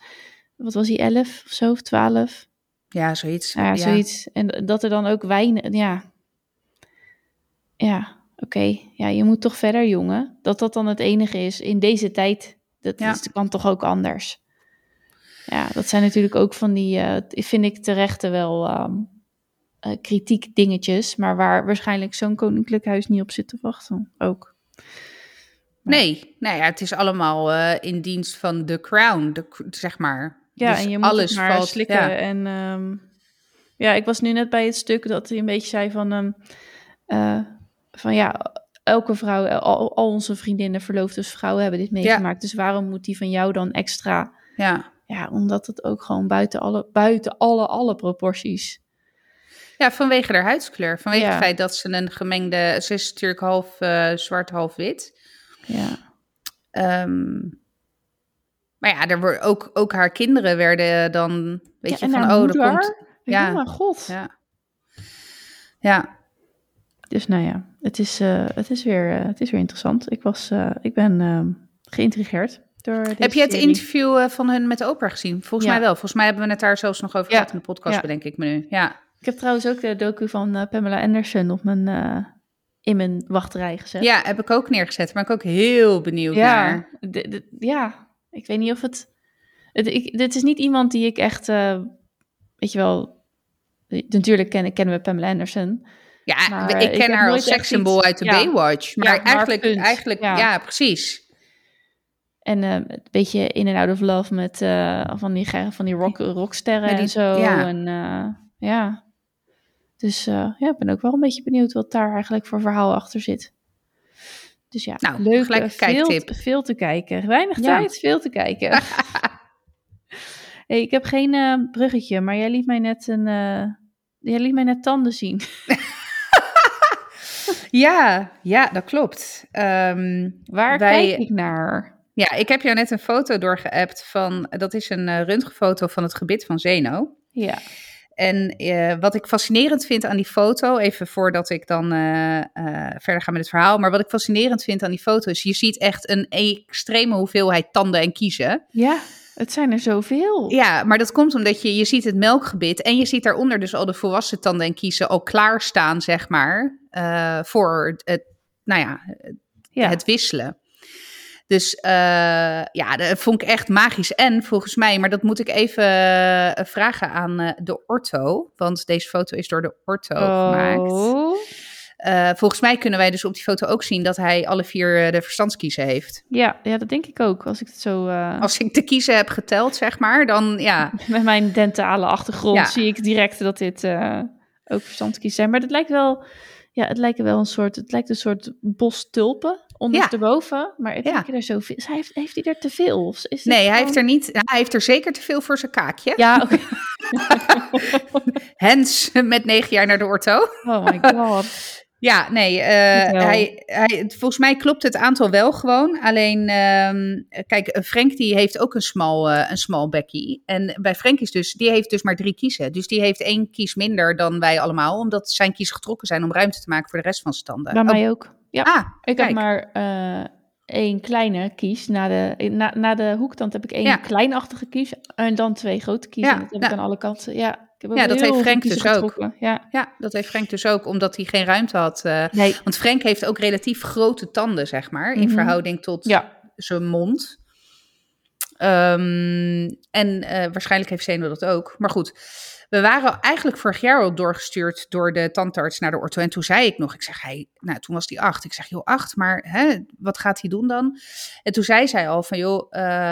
wat was hij, elf of zo, of twaalf? Ja, zoiets. Ja, zoiets. En dat er dan ook weinig, ja. Ja, oké. Okay. Ja, je moet toch verder, jongen. Dat dat dan het enige is in deze tijd. Dat ja. is, kan toch ook anders. Ja, dat zijn natuurlijk ook van die, uh, vind ik terechte wel um, uh, kritiek dingetjes. Maar waar waarschijnlijk zo'n koninklijk huis niet op zit te wachten. Ook. Nee, nou ja, het is allemaal uh, in dienst van de crown, de, zeg maar. Ja, dus en je moet alles maar valt, slikken. Ja. En um, ja, ik was nu net bij het stuk dat hij een beetje zei van... Um, van ja, elke vrouw, al, al, onze vriendinnen, verloofdes vrouwen hebben dit meegemaakt. Ja. Dus waarom moet die van jou dan extra? Ja. Ja, omdat het ook gewoon buiten alle, buiten alle, alle proporties... Ja, vanwege haar huidskleur. Vanwege ja. het feit dat ze een gemengde... Ze is natuurlijk half uh, zwart, half wit. Ja. Um, maar ja, er worden ook, ook haar kinderen werden dan, weet ja, je, van oh, moeder, er komt... Ja, mijn god. Ja. ja. Dus nou ja, het is, uh, het is, weer, uh, het is weer interessant. Ik, was, uh, ik ben ehm, geïntrigeerd door Heb je het serie. interview van hun met de opera gezien? Volgens Ja. mij wel. Volgens mij hebben we het daar zelfs nog over Ja. gehad in de podcast, Ja. bedenk ik me nu. Ja. Ik heb trouwens ook de docu van eh, Pamela Anderson op mijn, eh, in mijn wachtrij gezet. ja, heb ik ook neergezet. Maar ik ook heel benieuwd naar. ja, de- de- ja. ik weet niet of het... het ik, dit is niet iemand die ik echt, eh, weet je wel... Natuurlijk kennen, kennen we Pamela Anderson. Ja, Maar ik ken haar als sekssymbool uit de ja. Baywatch. Maar Ja, eigenlijk, eigenlijk Ja. ja. precies. En eh, een beetje in en out of love met eh, van die, van die rock, rocksterren die- en zo. ja. En eh, ja, dus ja, ik ben ook wel een beetje benieuwd wat daar eigenlijk voor verhaal achter zit. Dus ja, Nou, leuk. gelijk een veel, veel te kijken. Weinig Ja. tijd, veel te kijken. hey, ik heb geen bruggetje, maar jij liet mij net een... jij liet mij net tanden zien. Ja, ja, dat klopt. Ehm, Waar Wij- kijk ik naar? ja, ik heb jou net een foto doorgeappt van... Dat is een eh, röntgenfoto van het gebit van Zeno. Ja, En eh, wat ik fascinerend vind aan die foto, even voordat ik dan eh, verder ga met het verhaal, maar wat ik fascinerend vind aan die foto is, je ziet echt een extreme hoeveelheid tanden en kiezen. ja, het zijn er zoveel. Ja, maar dat komt omdat je, je ziet het melkgebit en je ziet daaronder dus al de volwassen tanden en kiezen al klaarstaan, zeg maar, eh, voor het, nou ja, Ja. het wisselen. Dus eh, ja, dat vond ik echt magisch. En volgens mij, maar dat moet ik even eh, vragen aan de ortho. Want deze foto is door de ortho gemaakt. Eh, volgens mij kunnen wij dus op die foto ook zien dat hij alle vier eh, de verstandskiezen heeft. Ja, ja, dat denk ik ook. Als ik het zo eh, Als ik de kiezen heb geteld, zeg maar, dan ja. met mijn dentale achtergrond Ja. zie ik direct dat dit ook verstandskies zijn. Maar het lijkt wel, ja, het lijkt wel een soort, het lijkt een soort bos tulpen ondersteboven. Maar ik denk er zoveel. Hij heeft, heeft hij er te veel? Is nee, hij heeft er niet. Hij heeft er zeker te veel voor zijn kaakje. Ja, oké. Hens met negen jaar naar de orto. Oh my god. Ja, nee, uh, hij, hij, volgens mij klopt het aantal wel gewoon. Alleen, um, kijk, Frank die heeft ook een smal, uh, een smal bekkie. En bij Frank is dus, die heeft dus maar drie kiezen. Dus die heeft één kies minder dan wij allemaal. Omdat zijn kies getrokken zijn om ruimte te maken voor de rest van zijn tanden. Bij mij ook. Ja, ah, ik kijk. heb maar uh, één kleine kies. Na de, na, na de hoektand heb ik één ja. kleinachtige kies. En dan twee grote kiezen. Ja, dat heb ik aan alle kanten. Ja, ja, dat heeft Frank dus ook. Ja. ja, dat heeft Frank dus ook, omdat hij geen ruimte had. Uh, nee. Want Frank heeft ook relatief grote tanden, zeg maar, in mhm. verhouding tot ja. zijn mond. Um, en uh, waarschijnlijk heeft Zeno dat ook. Maar goed, we waren eigenlijk vorig jaar al doorgestuurd door de tandarts naar de ortho. En toen zei ik nog, ik zeg, hij, nou toen was hij acht. Ik zeg, joh, acht, maar hè, wat gaat hij doen dan? En toen zei zij al van, joh,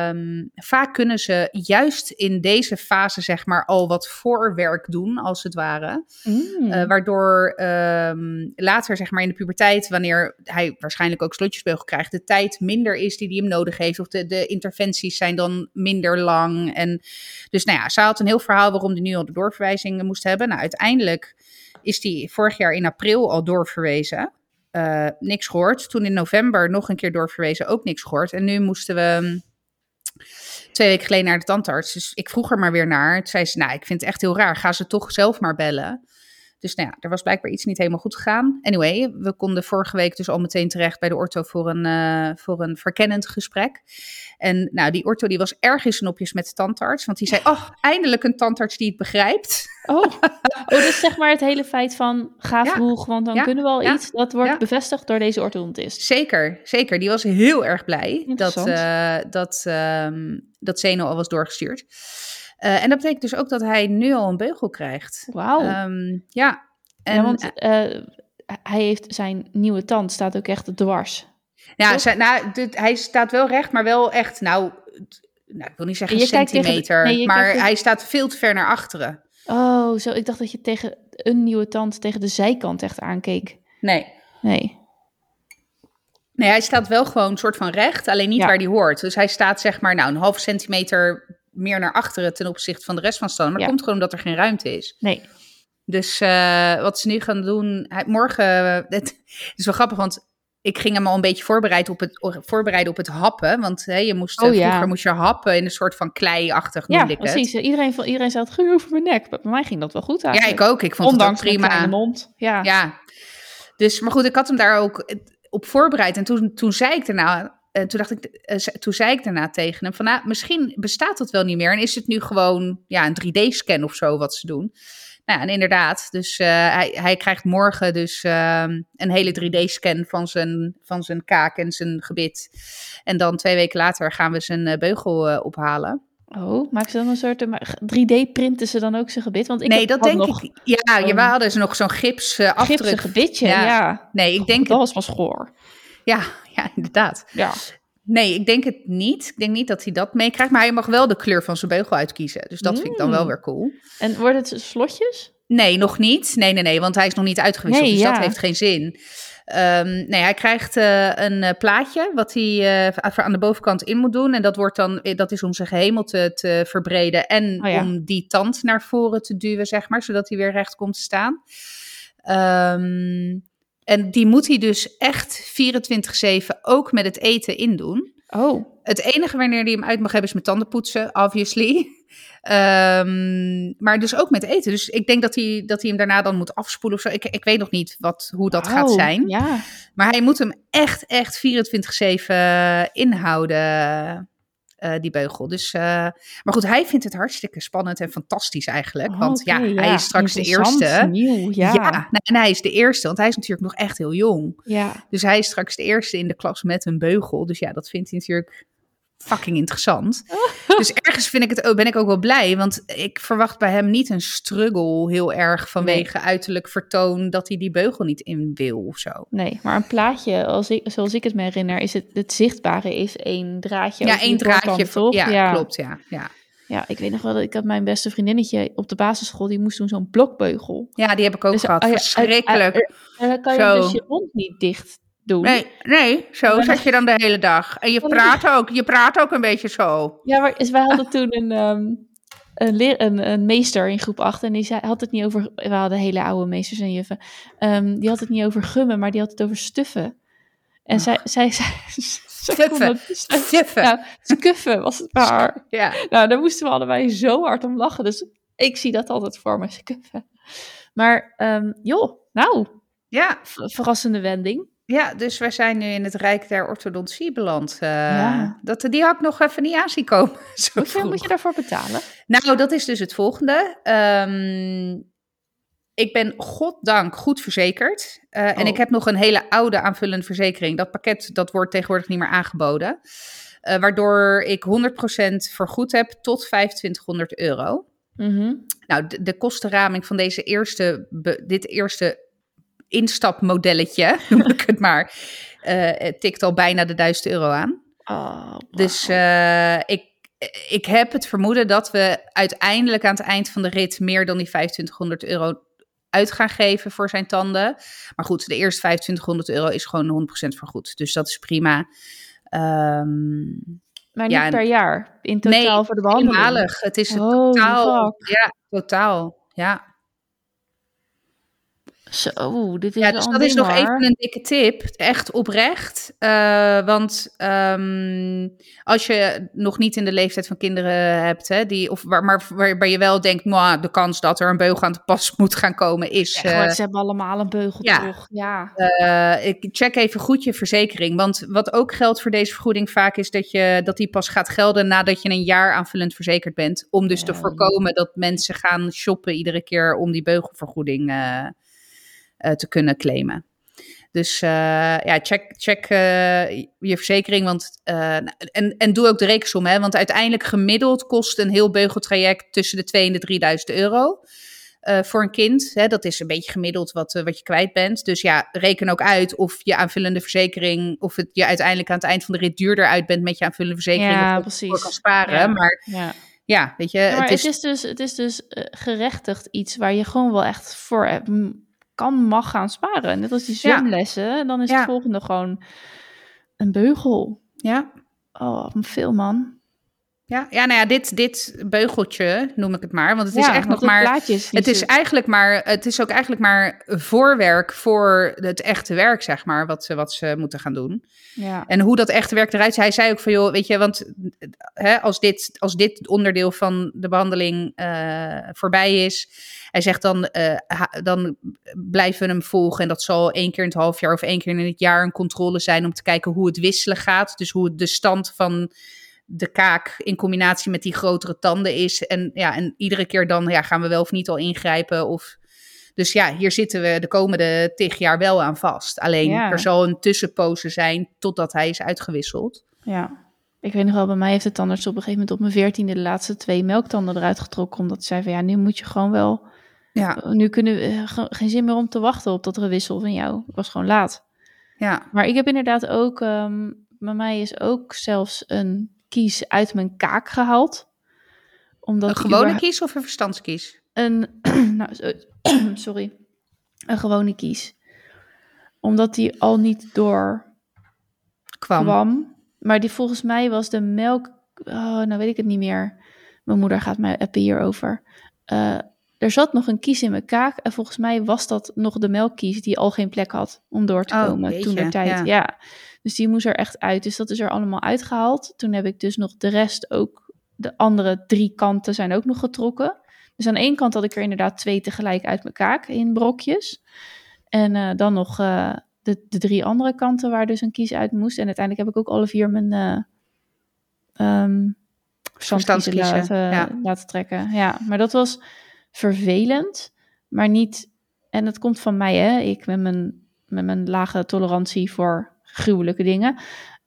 um, vaak kunnen ze juist in deze fase, zeg maar, al wat voorwerk doen, als het ware. Mm. Uh, waardoor um, later, zeg maar, in de puberteit, wanneer hij waarschijnlijk ook slotjesbeugel krijgt, de tijd minder is die hij hem nodig heeft. Of de, de interventies zijn dan minder lang. En dus, nou ja, zij had een heel verhaal waarom hij nu al de doorverwijzingen moest hebben. Nou, uiteindelijk is die vorig jaar in april al doorverwezen. Uh, niks gehoord. Toen in november nog een keer doorverwezen, ook niks gehoord. En nu moesten we mm, twee weken geleden naar de tandarts. Dus ik vroeg er maar weer naar. Toen zei ze, nou, ik vind het echt heel raar. Ga ze toch zelf maar bellen. Dus nou ja, er was blijkbaar iets niet helemaal goed gegaan. Anyway, we konden vorige week dus al meteen terecht bij de ortho voor een, uh, voor een verkennend gesprek. En nou, die ortho die was erg in snopjes met de tandarts. Want die zei, oh, eindelijk een tandarts die het begrijpt. Oh, oh dus zeg maar het hele feit van ga vroeg, want dan kunnen we al iets. Dat wordt bevestigd door deze orthodontist. Zeker, zeker. Die was heel erg blij dat, uh, dat, uh, dat Zeno al was doorgestuurd. Uh, en dat betekent dus ook dat hij nu al een beugel krijgt. Wauw. Um, ja. En, ja, want uh, hij heeft zijn nieuwe tand staat ook echt dwars. Ja, nou, dit, hij staat wel recht, maar wel echt, nou, nou ik wil niet zeggen een centimeter, nee, maar hij staat veel te ver naar achteren. Oh, zo. Ik dacht dat je tegen een nieuwe tand tegen de zijkant echt aankeek. Nee. Nee. Nee, hij staat wel gewoon een soort van recht, alleen niet waar die hoort. Dus hij staat zeg maar nou een half centimeter meer naar achteren ten opzichte van de rest van staan. Maar dat komt gewoon omdat er geen ruimte is. Nee. Dus uh, wat ze nu gaan doen, hij, morgen, het is wel grappig, want ik ging hem al een beetje voorbereiden op het, voorbereiden op het happen. Want hè, je moest, oh, vroeger ja. moest je happen in een soort van klei-achtig, ja, precies. Iedereen, iedereen zei het goed over mijn nek. Maar bij mij ging dat wel goed eigenlijk. Ja, ik ook. Ik vond Ondanks het ook prima. mond. Ja. ja. Dus, maar goed, ik had hem daar ook op voorbereid. En toen, toen zei ik daarna, uh, toen dacht ik, uh, toen zei ik daarna tegen hem van, nou, misschien bestaat dat wel niet meer. En is het nu gewoon ja, een 3D-scan of zo wat ze doen. Nou, en inderdaad, dus uh, hij, hij krijgt morgen dus ehm, een hele 3D-scan van zijn, van zijn kaak en zijn gebit. En dan twee weken later gaan we zijn beugel ophalen. Oh, maken ze dan een soort 3D-printen ze dan ook zijn gebit? Want ik nee, dat denk nog, ik. Ja, je hadden ze nog zo'n gips afdruk. gebitje, ja. ja. Nee, ik denk. Dat was van schoor. Ja, ja, inderdaad. Ja. Nee, ik denk het niet. Ik denk niet dat hij dat meekrijgt. Maar hij mag wel de kleur van zijn beugel uitkiezen. Dus dat vind ik dan wel mm. weer cool. En worden het slotjes? Nee, nog niet. Nee, nee, nee. Want hij is nog niet uitgewisseld. Nee, dus dat heeft geen zin. Um, nee, hij krijgt uh, een uh, plaatje wat hij uh, aan de bovenkant in moet doen. En dat, wordt dan, dat is om zijn gehemel te, te verbreden. En oh, ja. om die tand naar voren te duwen, zeg maar. Zodat hij weer recht komt te staan. Um, en die moet hij dus echt 24-7 ook met het eten indoen. Oh. Het enige wanneer hij hem uit mag hebben is met tanden poetsen, obviously. Um, maar dus ook met eten. Dus ik denk dat hij, dat hij hem daarna dan moet afspoelen of zo. Ik, ik weet nog niet wat, hoe dat gaat zijn. Ja. Maar hij moet hem echt, echt 24-7 inhouden. Uh, die beugel. Dus, uh, maar goed, hij vindt het hartstikke spannend en fantastisch eigenlijk. Oh, want okay, ja, hij is straks de eerste. Nieuw, ja. ja nou, en hij is de eerste, want hij is natuurlijk nog echt heel jong. Ja. Dus hij is straks de eerste in de klas met een beugel. Dus ja, dat vindt hij natuurlijk fucking interessant. dus ergens vind ik het ook, ben ik ook wel blij. Want ik verwacht bij hem niet een struggle heel erg vanwege uiterlijk vertoon dat hij die beugel niet in wil of zo. Nee, maar een plaatje, als ik, zoals ik het me herinner, is het, het zichtbare is één draadje. Ja, één draadje. Ja, ja, klopt, ja. ja. Ja, ik weet nog wel dat ik had mijn beste vriendinnetje op de basisschool, die moest toen zo'n blokbeugel. Ja, die heb ik ook dus, gehad. Verschrikkelijk. En dan kan je zo. dus je mond niet dicht doen. Nee, nee zo zat je dan de hele dag. En je praat ook, je praat ook een beetje zo. Ja, maar wij hadden toen een, ehm, een, leer, een, een meester in groep 8 en die zei, had het niet over, we hadden hele oude meesters en juffen, Ehm, die had het niet over gummen, maar die had het over stuffen. En zij, zij, zij, Stuffen. Stiffen. nou, skuffen was het maar. Ja. Nou, daar moesten we allebei zo hard om lachen. Dus ik zie dat altijd voor me, skuffen. Maar ehm, joh, nou, Ja, verrassende wending. Ja, dus wij zijn nu in het Rijk der Orthodontie beland. eh, Ja. dat, die had ik nog even niet aan zien komen. Zo Hoeveel vroeg. moet je daarvoor betalen? Nou, dat is dus het volgende. Ehm, ik ben goddank goed verzekerd. Eh, En Oh. ik heb nog een hele oude aanvullende verzekering. Dat pakket dat wordt tegenwoordig niet meer aangeboden. Eh, waardoor ik 100% vergoed heb tot 2500 euro. Mhm. Nou, de, de kostenraming van deze eerste, be- dit eerste instapmodelletje, noem ik het maar, het tikt al bijna de 1000 euro aan. Oh, Dus eh, ik, ik heb het vermoeden dat we uiteindelijk aan het eind van de rit meer dan die 2500 euro uit gaan geven voor zijn tanden. Maar goed, de eerste 2500 euro is gewoon 100% vergoed. Dus dat is prima. Ehm, maar niet ja, per jaar, in totaal nee, voor de behandeling. eenmalig. Het is Holy totaal. fuck. Ja, totaal. Ja. Zo, dit is Ja, dus dat is nog even een dikke tip. Echt oprecht. Eh, want ehm, als je nog niet in de leeftijd van kinderen hebt, hè, die, of waar, maar waarbij je wel denkt, "Mwah, de kans dat er een beugel aan te pas moet gaan komen is. Ja, eh, ze hebben allemaal een beugel, ja. toch? Ja. eh, ik check even goed je verzekering. Want wat ook geldt voor deze vergoeding vaak is dat, je, dat die pas gaat gelden nadat je een jaar aanvullend verzekerd bent. Om dus te voorkomen dat mensen gaan shoppen iedere keer om die beugelvergoeding te kunnen claimen. Dus eh, ja, check, check eh, je verzekering. Want, eh, en, en doe ook de rekensom. Hè, want uiteindelijk gemiddeld kost een heel beugeltraject tussen de 2 en de 3000 euro. eh, voor een kind. Hè, dat is een beetje gemiddeld wat, eh, wat je kwijt bent. Dus ja, reken ook uit of je aanvullende verzekering... of het je uiteindelijk aan het eind van de rit duurder uit bent met je aanvullende verzekering. Ja, of precies. voor kan sparen. Ja. Maar ja. ja, weet je, Ja, maar het is... het is dus, het is dus eh, gerechtigd iets waar je gewoon wel echt voor eh, m- kan, mag gaan sparen. Net als die zwemlessen, dan is het volgende gewoon een beugel. ja, Oh, veel man. Ja, ja, nou ja, dit, dit beugeltje noem ik het maar. Want het is Ja, echt nog maar... Het is, eigenlijk maar, het is ook eigenlijk maar voorwerk voor het echte werk, zeg maar, wat ze, wat ze moeten gaan doen. Ja. En hoe dat echte werk eruit ziet. Hij zei ook van, joh, weet je, want hè, als, dit, als dit onderdeel van de behandeling eh, voorbij is, hij zegt dan, eh, ha- dan blijven we hem volgen. En dat zal één keer in het half jaar of één keer in het jaar een controle zijn om te kijken hoe het wisselen gaat. Dus hoe de stand van de kaak in combinatie met die grotere tanden is. En, ja, en iedere keer dan ja, gaan we wel of niet al ingrijpen. Of... Dus ja, hier zitten we de komende tig jaar wel aan vast. Alleen Ja. er zal een tussenpose zijn totdat hij is uitgewisseld. ja. Ik weet nog wel, bij mij heeft de tandarts op een gegeven moment op mijn veertiende de laatste twee melktanden eruit getrokken. Omdat ze zei van ja, nu moet je gewoon wel, Ja, nu kunnen we eh, ge- geen zin meer om te wachten op dat gewissel van jou. Ik was gewoon laat. ja. Maar ik heb inderdaad ook, ehm, bij mij is ook zelfs een kies uit mijn kaak gehaald. Omdat Een gewone kies of een verstandskies? Een, nou, sorry, een gewone kies. Omdat die al niet door Kwam. kwam. Maar die volgens mij was de melk. Oh, nou weet ik het niet meer. Mijn moeder gaat mij appen hierover. Eh er zat nog een kies in mijn kaak. En volgens mij was dat nog de melkkies die al geen plek had om door te Oh, komen toen der tijd. ja. Ja. Dus die moest er echt uit. Dus dat is er allemaal uitgehaald. Toen heb ik dus nog de rest ook. De andere drie kanten zijn ook nog getrokken. Dus aan één kant had ik er inderdaad twee tegelijk uit mijn kaak in brokjes. En eh, dan nog eh, de, de drie andere kanten waar dus een kies uit moest. En uiteindelijk heb ik ook alle vier mijn eh ehm, verstandskiezen Verstandskiezen, laten, ja. laten trekken. Ja, maar dat was vervelend, maar niet... En dat komt van mij, hè. Ik met mijn, met mijn lage tolerantie voor gruwelijke dingen.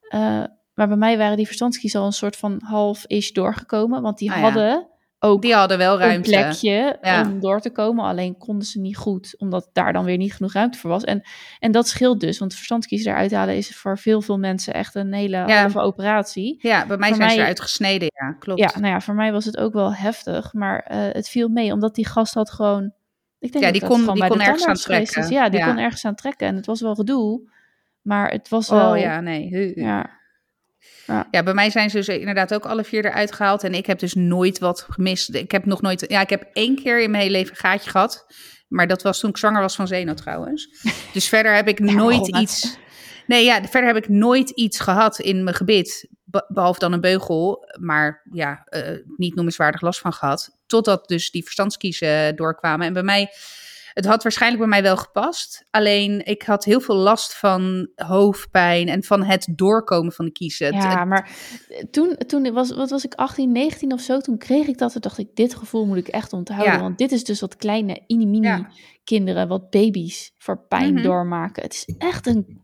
Eh, maar bij mij waren die verstandskiezen al een soort van half-ish doorgekomen. Want die Ah ja. Ook Die hadden wel een ruimte. plekje Ja. om door te komen. Alleen konden ze niet goed, omdat daar dan weer niet genoeg ruimte voor was. En, en dat scheelt dus, want verstandskiezer eruit halen is voor veel, veel mensen echt een hele Ja. operatie. Ja, bij mij Voor zijn ze mij- eruit gesneden, ja, klopt. Ja, nou ja, voor mij was het ook wel heftig, maar eh, het viel mee, omdat die gast had gewoon... Ik denk Ja, dat die dat kon- gewoon die kon de ergens aan trekken. Ja, die Ja. kon ergens aan trekken en het was wel gedoe. Maar het was wel... Oh ja, nee. Ja. Ja, bij mij zijn ze dus inderdaad ook alle vier eruit gehaald. En ik heb dus nooit wat gemist. Ik heb nog nooit... Ja, ik heb één keer in mijn hele leven een gaatje gehad. Maar dat was toen ik zwanger was van Zeno trouwens. Dus verder heb ik nooit iets... Nee, ja, verder heb ik nooit iets gehad in mijn gebit. Behalve dan een beugel. Maar ja, uh, niet noemenswaardig last van gehad. Totdat dus die verstandskiezen doorkwamen. En bij mij het had waarschijnlijk bij mij wel gepast. Alleen ik had heel veel last van hoofdpijn en van het doorkomen van de kiezen. Ja, maar toen, toen was, wat was ik, 18, 19 of zo, toen kreeg ik dat. Toen dacht ik, dit gevoel moet ik echt onthouden. Ja. Want dit is dus wat kleine inimini kinderen, wat baby's voor pijn mhm. doormaken. Het is echt een...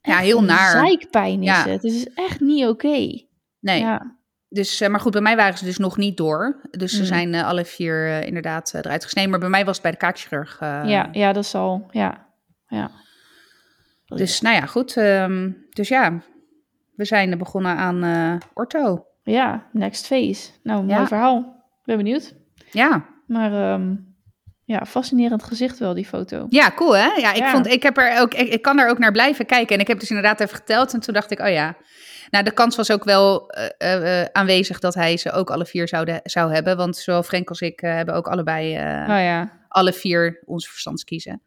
ja, heel naar. Zijkpijn is het. Het is echt niet oké. Nee. Ja. Dus, uh, maar goed, bij mij waren ze dus nog niet door. Dus ze mm. zijn uh, alle vier uh, inderdaad eruit gesneden. Maar bij mij was het bij de kaakchirurg. ja, ja, dat zal. Ja, ja. Dus nou ja, goed. Um, dus ja, we zijn begonnen aan ortho. Ja, next phase. Nou, mooi verhaal. Ben benieuwd. Ja. Maar um, ja, fascinerend gezicht wel, die foto. Ja, cool hè? Ja, ik, Vond, ik, heb er ook, ik, ik kan er ook naar blijven kijken. En ik heb dus inderdaad even geteld. En toen dacht ik, oh ja, nou, de kans was ook wel uh, uh, aanwezig dat hij ze ook alle vier zouden, zou hebben. Want zowel Frank als ik hebben ook allebei oh, ja. alle vier onze verstandskiezen.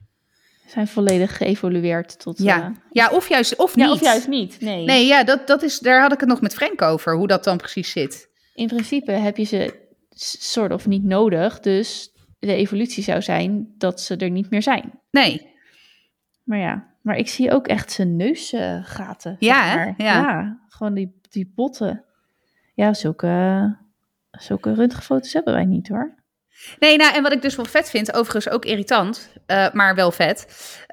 Zijn volledig geëvolueerd tot. Ja, ja of juist of niet. Ja, of juist niet. Nee, nee ja, dat, dat is, daar had ik het nog met Frank over, hoe dat dan precies zit. In principe heb je ze soort of niet nodig. Dus de evolutie zou zijn dat ze er niet meer zijn. Nee. Maar ja, maar ik zie ook echt zijn neusgaten. ja, ja, ja. Gewoon die, die botten. Ja, zulke, zulke röntgenfoto's hebben wij niet hoor. Nee, nou, en wat ik dus wel vet vind, overigens ook irritant, uh, maar wel vet.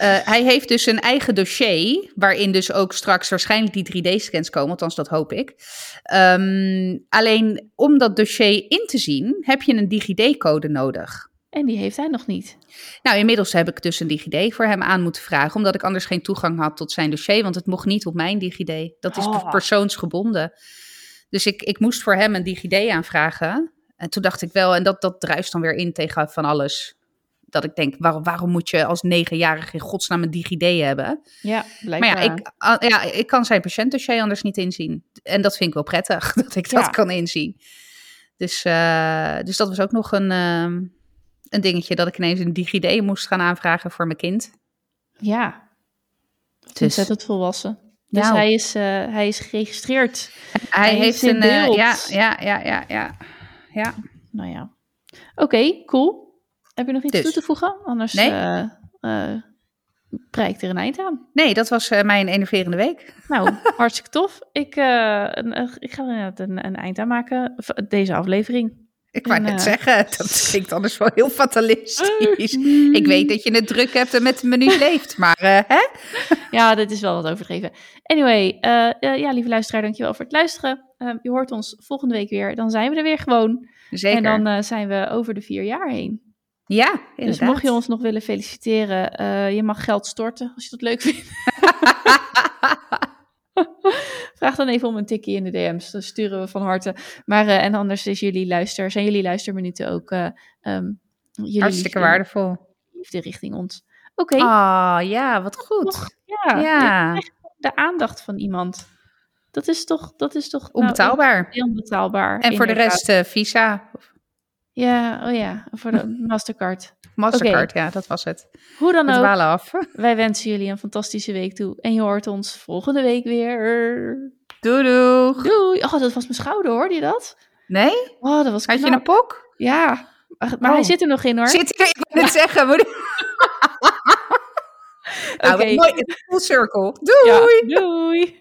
Uh, hij heeft dus een eigen dossier, waarin dus ook straks waarschijnlijk die 3D-scans komen, althans dat hoop ik. Um, alleen om dat dossier in te zien, heb je een DigiD-code nodig. En die heeft hij nog niet. Nou, inmiddels heb ik dus een DigiD voor hem aan moeten vragen, omdat ik anders geen toegang had tot zijn dossier, want het mocht niet op mijn DigiD. Dat is oh. persoonsgebonden. Dus ik, ik moest voor hem een DigiD aanvragen. En toen dacht ik wel, en dat, dat druist dan weer in tegen van alles. Dat ik denk, waarom, waarom moet je als negenjarige in godsnaam een DigiD hebben? Ja, blijkbaar. Maar ja ik, ja, ik kan zijn patiëntdossier anders niet inzien. En dat vind ik wel prettig, dat ik dat kan inzien. Dus, uh, dus dat was ook nog een... Uh, een dingetje dat ik ineens een DigiD moest gaan aanvragen voor mijn kind. Ja, het is het volwassen. Dus nou. hij, is, uh, hij is geregistreerd. Hij, heeft een. Uh, ja, ja, ja, ja, ja. ja. Nou ja. Oké, okay, cool. Heb je nog iets dus. toe te voegen? Anders nee. uh, prijkt er een eind aan. Nee, dat was mijn enerverende week. Nou, hartstikke tof. Ik, ik ga er een, een eind aan maken. Deze aflevering. Ik wou net zeggen, dat klinkt anders wel heel fatalistisch. ik weet dat je het druk hebt en met de menu leeft, maar uh, hè? ja, dat is wel wat overdreven. Anyway, uh, ja, lieve luisteraar, dankjewel voor het luisteren. Je hoort ons volgende week weer. Dan zijn we er weer gewoon. Zeker. En dan zijn we over de vier jaar heen. Ja, inderdaad. Dus mocht je ons nog willen feliciteren, je mag geld storten als je dat leuk vindt. Vraag dan even om een tikkie in de DM's. Dan sturen we van harte. Maar uh, en anders is jullie luister, zijn jullie luisterminuten ook uh, um, jullie Hartstikke waardevol. Liefde richting ons. Oké. Okay. Ah, ja, wat goed. Ja, ja. de aandacht van iemand. Dat is toch, dat is toch nou, onbetaalbaar. Nou, onbetaalbaar. En voor de rest uh, Visa. Ja, oh ja, voor de Mastercard. Mastercard, ja, dat was het. Hoe dan ook, af. wij wensen jullie een fantastische week toe. En je hoort ons volgende week weer. Doei doei. Doei. Oh, dat was mijn schouder, hoorde je dat? Nee? Oh, dat was Had je een pok? Ja, maar hij oh. zit er nog in hoor. Zit er, ik wil het zeggen. Moet... nou, okay. mooi, full circle. Doei. Ja, doei.